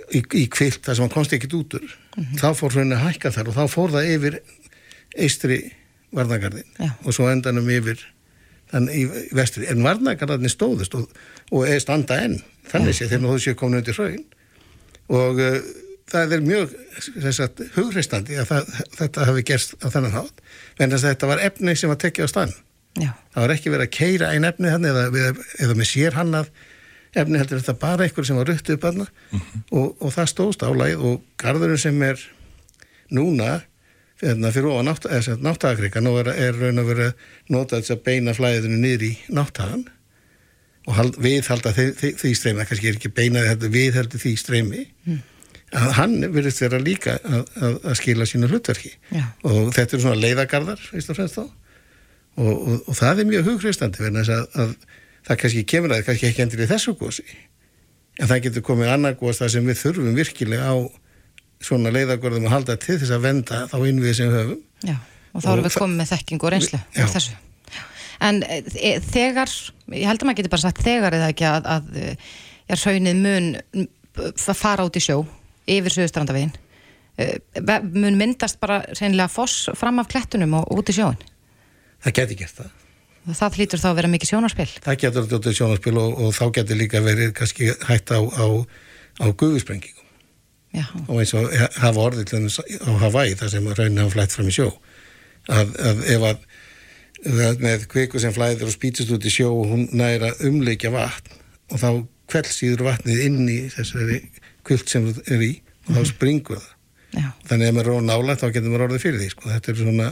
í, í kvilt þar sem hann komst ekkit út úr. Þá fór hraunin að hækka þar og þá fór það yfir eistri varnagarðin Já. og svo endanum yfir þann í vestri, en varnagarðin stóðust og, og er standa enn þannig sé þegar þú séu komin undir hraun. Og uh, það er mjög sagt, hugreistandi að það, þetta hafi gerst á þennan hátt en þetta var efni sem var tekið á stann Já, það var ekki verið að keira einn efni hann eða, eða, eða með sér hann að efni heldur þetta bara eitthvað sem var rutt upp hann og, og það stóðst álægið og garðurinn sem er núna hérna, fyrir ofan nátt, náttagakrika nú er, er raun að vera notað að beina flæðinu niður í náttagan og hald, viðhalda því, því, því streymi. Kannski er ekki beinaði þetta viðhaldi því streymi að hann verðist vera líka að, að, að skila sínu hlutverki Já. og þetta eru svona leiðagarðar og og, og, það er mjög hughristandi verðan þess að, að það kannski kemur að kannski ekki endur í þessu gósi en það getur komið annar gós þar sem við þurfum virkilega á svona leiðagörðum að halda til þess að venda þá sem við höfum já, og þá erum við það- komið með þekkingu og reynslu Já. þessu. Já. En e, þegar, ég held að maður getur bara sagt þegar eða ekki að, að e, er hraunið mun fara út í sjó yfir Suðustrandavegin mun myndast bara reynilega foss fram af klettunum og út í sjóin. það geti gert það. Það hlýtur þá að vera mikið sjónarspil. það getur þetta sjónaspil og, og þá getur líka verið kannski hægt á, á, á guðusprengingum Já, og eins og hafa orðið á Hawaii þar sem raunin hafa flætt fram í sjó. Að, að ef að að með kviku sem flæðir og spýtist út í sjó og hún næra umleikja vatn og þá kveldsýður vatnið inn í þessari kvilt sem það er í og þá springur það. Já, þannig að ef maður er nála þá getur maður orðið fyrir því sko. þetta er svona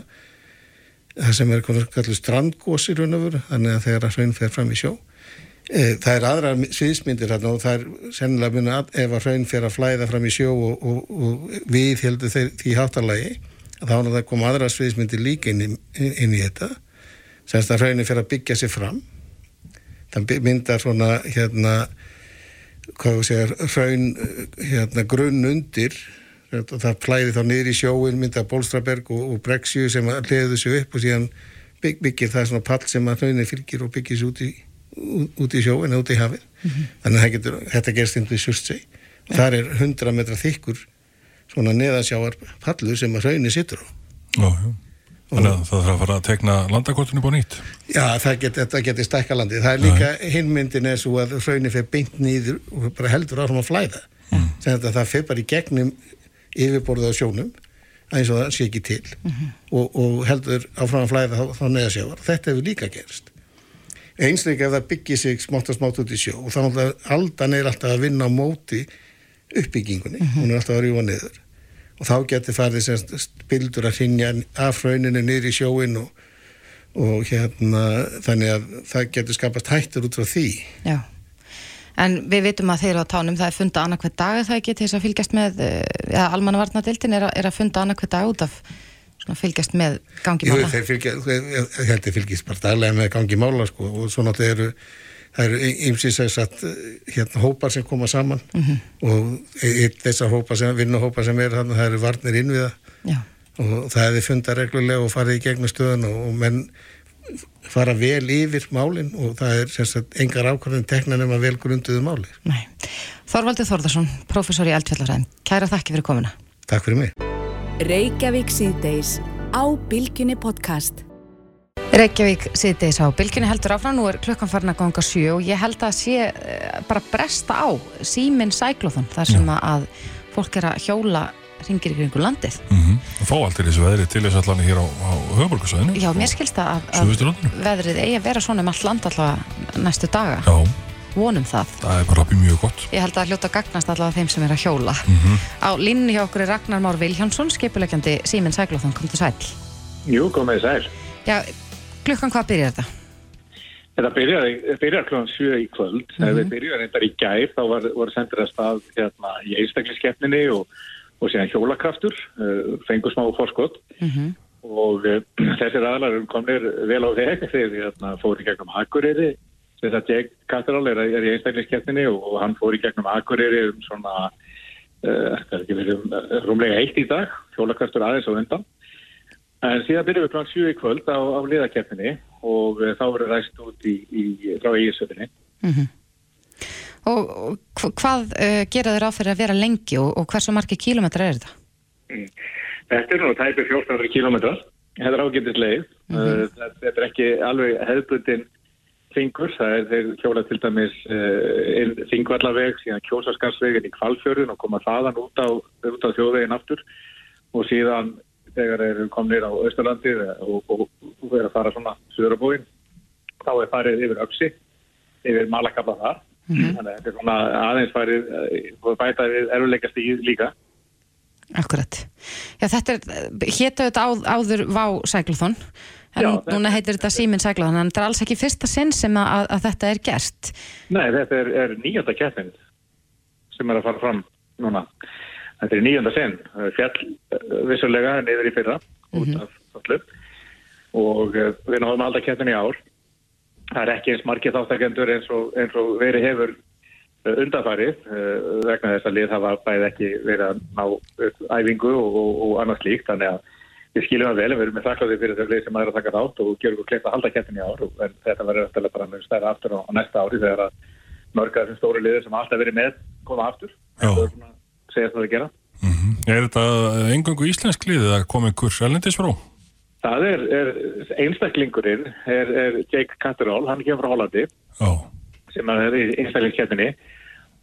það sem er kallu strandgósi þannig að þegar að hraun fer fram í sjó. E, það er aðra sviðsmyndir þarna og það er sennilega muni að ef að hraun fer að flæða fram í sjó og, og, og við heldur þeir, því háttalagi þá er það koma aðra sviðsmyndir líka inn í, inn í þetta. Semst að hraunin fer að byggja sig fram. Það myndar svona hérna hvað þú segir, hraun hérna grunn undir. Og það flæði þá niður í sjóin mynda Bólstraberg og, og Brexju sem hliðu sig upp og síðan bygg, byggir það svona pall sem að hraunin fylgir og byggir sig út í, út, í sjóin út í hafið. Þannig að getur, þetta gerst inn við Surtsey. Og þar er 100 metra þykkur svona neðansjáar pallur sem að hraunin sittur á. Já, já. Þannig að það þarf að fara að tekna landakortinu búið nýtt. Já, það get, þetta getur stækka landið. Það er líka hinmyndin er svo að hraunin fer beint nýður og bara heldur áfram að flæða. Mm. Þetta það fer bara í gegnum yfirborðið á sjónum eins og það sé ekki til og, og heldur áfram að flæða þá, þá neðasjávar. Þetta hefur líka gerst. Einsleika ef það byggir sig smátt og smátt út í sjó og þannig að aldan er alltaf að vinna á móti uppbyggingunni. Hún er alltaf að rjúa niður og þá getur farið sem bildur að hrinja af hrauninu niður í sjóin og, og hérna þannig að það getur skapast hættur út frá því já. En við vitum að þeir eru á tánum, það er funda annarkvæð dag er það ekki til þess að fylgjast með, eh, eða almannavarnadeildin er, er að funda annarkvæð dag út af svona fylgjast með gangi Jú, mála. þeir fylgja, ég held þeir fylgjast bara daglega með gangi mála sko og svo náttúrulega eru það eru ymsins að satt hérna hópar sem koma saman og einn þessar hópar sem, vinnuhópar sem er þannig, það eru varnir innviða Já. og það hefði fundað reglulega og farið í gegnum stöðun og, og menn fara vel yfir málinn og það er sem sagt engar ákvæðin tekna nema vel grunduðu máli. Nei. Þorvaldur Þorðarsson, professor í Eldfjallaræðin. Kæra þakki fyrir komuna. Takk fyrir mig. Reykjavík. Reykjavík síðdeis á Bilginni heldur áfram, nú er klukkan farin að ganga sjö og ég held að sé eh, bara bresta á síminn sæklóðun þar sem að fólk er að hjóla ringir í kringu landið. Mm -hmm. Fá allt í þessu veðri til þess allan hér á, á höfuborgarsvæðinu. Já, mér skilst það að, að veðrið eigi að vera svona um allt land allavega næstu daga. Já, Vonum það. það er bara mjög gott. Ég held að hljóta gagnast allavega þeim sem er að hjóla. Mhm. Á línni hjá okkur er Ragnar Már Viljánsson, skipulegjandi Síminn Sæglóðan, kom til sæl. Jú, komið sæl. Já, klukkan hvað byrjar þetta? Þetta byrjar, byrjar klokkan 7 í kvöld. Mm -hmm. Við byrjar reyndar í gær, þá var, voru sendir að stað hérna, í einstakliskeppninni og, og síðan hjólakraftur, uh, fengur smá fórskot Mm og uh, þessir aðlar komnir vel á veg þegar hérna, fór í gegnum Akureyri. Þess að Jake Catterall er, er í einstakliskeppninni og, hann fór í gegnum Akureyri um svona, uh, það er ekki verið um, rúmlega eitt í dag, hjólakraftur aðeins og undan. En síðan byrjum við klokkan 7 í kvöld á, á liðakeppninni og uh, þá verður ræst út í, í frá eigisöðinni. Og, og hv- hvað uh, gera þeir á fyrir að vera lengi og, og hversu margi kílometra er þetta? Þetta er nú tæpir 1400 kilometrar. Þetta er ágættis leið. Mm Þetta er ekki alveg hefðbundin fingur. Það er þeir hjóla til dæmis uh, þingvallaveg, síðan kjósaskarsveginn í kvalfjörðin og koma þaðan út á, á þjóðveginn aftur og síðan þegar þeir eru komnir á Östurlandið og, og, og vera að fara svona söðurabúinn þá er farið yfir öksi, yfir malakabla þar. Þannig að þetta er svona aðeins farið uh, bæta við eruleikast í líka. Akkurat. Já, þetta er, hétu þetta áð, áður Vá Sæglóðan, en Já, nú, þetta- núna heitir þetta Síminn Sæglóðan, en þetta er alls ekki fyrsta sinn sem að, að þetta er gert. Nei, þetta er, er nýjönda keppin sem er að fara fram núna. Þetta er nýjönda sinn. Fjall eh, vissulega niður í fyrra út af öllu og uh, við náðum alltaf keppin í ár. Það er ekki eins margir þáttakendur eins og, eins og verið hefur undanfarið uh, vegna þess að lið hafa bæði ekki verið að ná upp æfingu og, og, og annars líkt. Þannig að við skiljum það vel, við erum með þakklaði fyrir þau lið sem er að taka þátt og gerum við kleipt að halda keppin í ár og en þetta verður eftir bara með stærra aftur á, næsta ári þegar að mörg af þessum stóru liður sem alltaf verið með koma aftur. Já. Það svona að segja það að gera. Er þetta engangu íslensk lið eða kom einhver erlendis frá? Það er, er einstaklingurinn, er, er Jake Catterall, hann kemur frá Hollandi Já, sem er í einstaklingskeppninni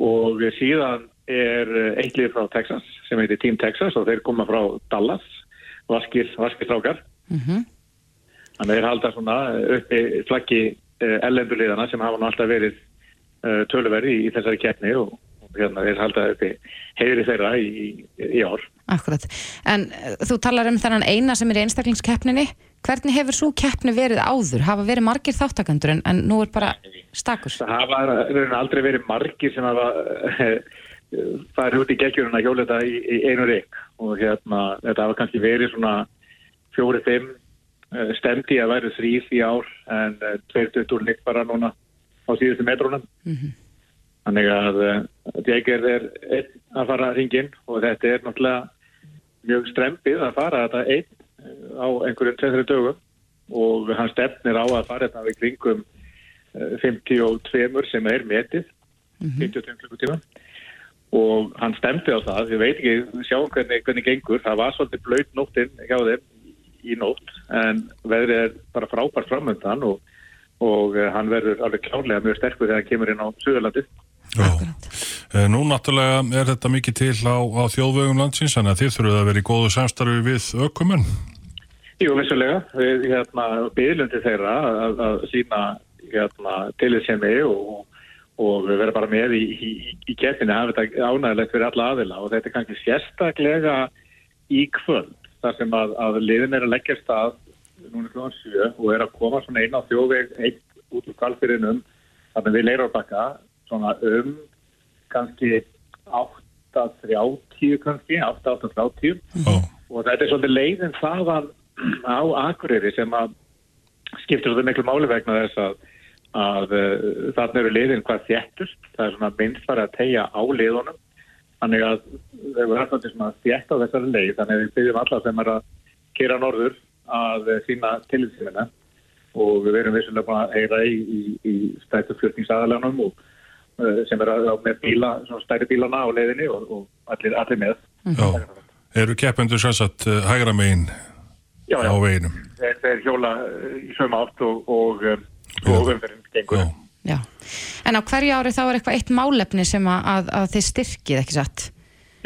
og síðan er eitt lið frá Texas sem heitir Team Texas og þeir koma frá Dallas, vaskir, vaskir strákar. Mm Þannig að þeir halda svona uppi flaggi ellendurliðana sem hafa nú alltaf verið uh, töluverði í, í þessari keppni og hérna þeir halda uppi heyri þeirra í, í, ár. Akkurat. En uh, þú talar um þennan eina sem er í einstaklingskeppninni. Hvernig hefur svo keppni verið áður? Hafa verið margir þáttakandur en, en nú er bara stakur? Það hafa aldrei verið margir sem hafa farið út í geggjurinn að hjóla þetta í, í einu reik og hérna þetta hafa kannski verið svona fjóri-fimm stemdi að væri þrýr í ár en uh, tveir duttur líkt bara núna á síðustu metrunum. Mhm. Þannig að uh, Jake er, einn að fara hringinn og þetta er náttúrulega mjög strempið að fara þetta einn uh, á einhverjum tveitri dögum. Og hann stefnir á að fara þetta við kringum uh, 52 sem er metið 52 klukkutíma og hann stemdi á það, ég veit ekki sjáum hvernig, hvernig gengur, það var svolítið blöyt nóttinn hjá þeim í nótt en veðrið er bara frábært framöndan og, og eh, hann verður alveg klárlega mjög sterkur þegar hann kemur inn á. Eh, Nú náttúrulega er þetta mikið til á, á þjóðvegum landsins, þannig að þið þurfuð að vera í góðu samstarfi við ökumenn. Jú, vissulega, við hérna byrjundi þeirra að, að sína hérna tilisemi og, og vera bara með í, í, í keppinu, hafa þetta ánægilegt fyrir alla aðila. Og þetta er kannski sérstaklega í kvöld þar sem að, að liðin er að leggja af stað núna klóðan sjö og er að koma svona einn á þjóðveg eitt út úr kvalfyrinum þannig við leirar bakka svona um kannski 8.30 kannski, 8.30 Já, og þetta er svolítið leiðin þaðan á Akureyri sem að skiptir svolítið miklu máli vegna þess að að uh, þarna eru liðin hvað þjættust, það er svona minnst farið að tegja á liðunum. Þannig að þau eru alltaf svona þjætt á þessari leið, þannig að við byggjum alla sem er að kera norður að sína tillitsimina og við erum vissulega búin að heyra í, í, í stættu flutningsaðalanum og sem er að með bíla, svona stæri bílana á leiðinni og, og allir, allir með. Já, eru keppendur sannsagt uh, hægra megin Já, já. á veginum? Þeir, þeir hjóla uh, í sömu átt og, og, og umferðin gengur. Já. En á hverju ári þá er eitthvað eitt málefni sem að, að, að þið styrkið, ekki satt?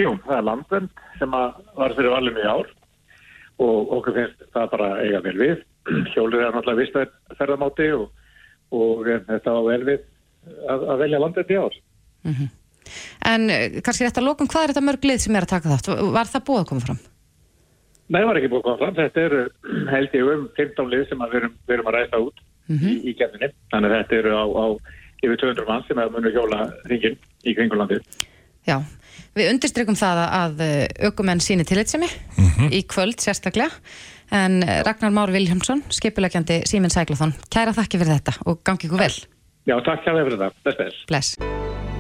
Jú, það er landvend sem að var fyrir valinu í ár og okkur finnst það bara eiga vel við. Hjólið er náttúrulega vistverð ferðamáti og, og þetta var vel við að, að velja landvend í ár. En eh, kannski þetta lokum, hvað er þetta mörg lið sem er að taka þátt? Var það búið að koma fram? Nei, það var ekki búið að koma fram. Þetta er held ég um 15 lið sem að við erum, við erum að ræsta út í, í kemminni. Þannig að þetta eru á, á yfir 200 mann sem að munu hjóla ringin í kringulandi. Já, við undirstrykum það að aukumenn síni tillitsemi í kvöld sérstaklega en eh, Ragnar Már Viljámsson, skipulegjandi Síminn Sæklathon, kæra þakki fyrir þetta og gangi ykkur vel. Já, takk hjá þér fyrir þetta. Best, best. Bless.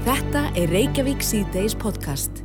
Þetta er Reykjavík C-Days podcast.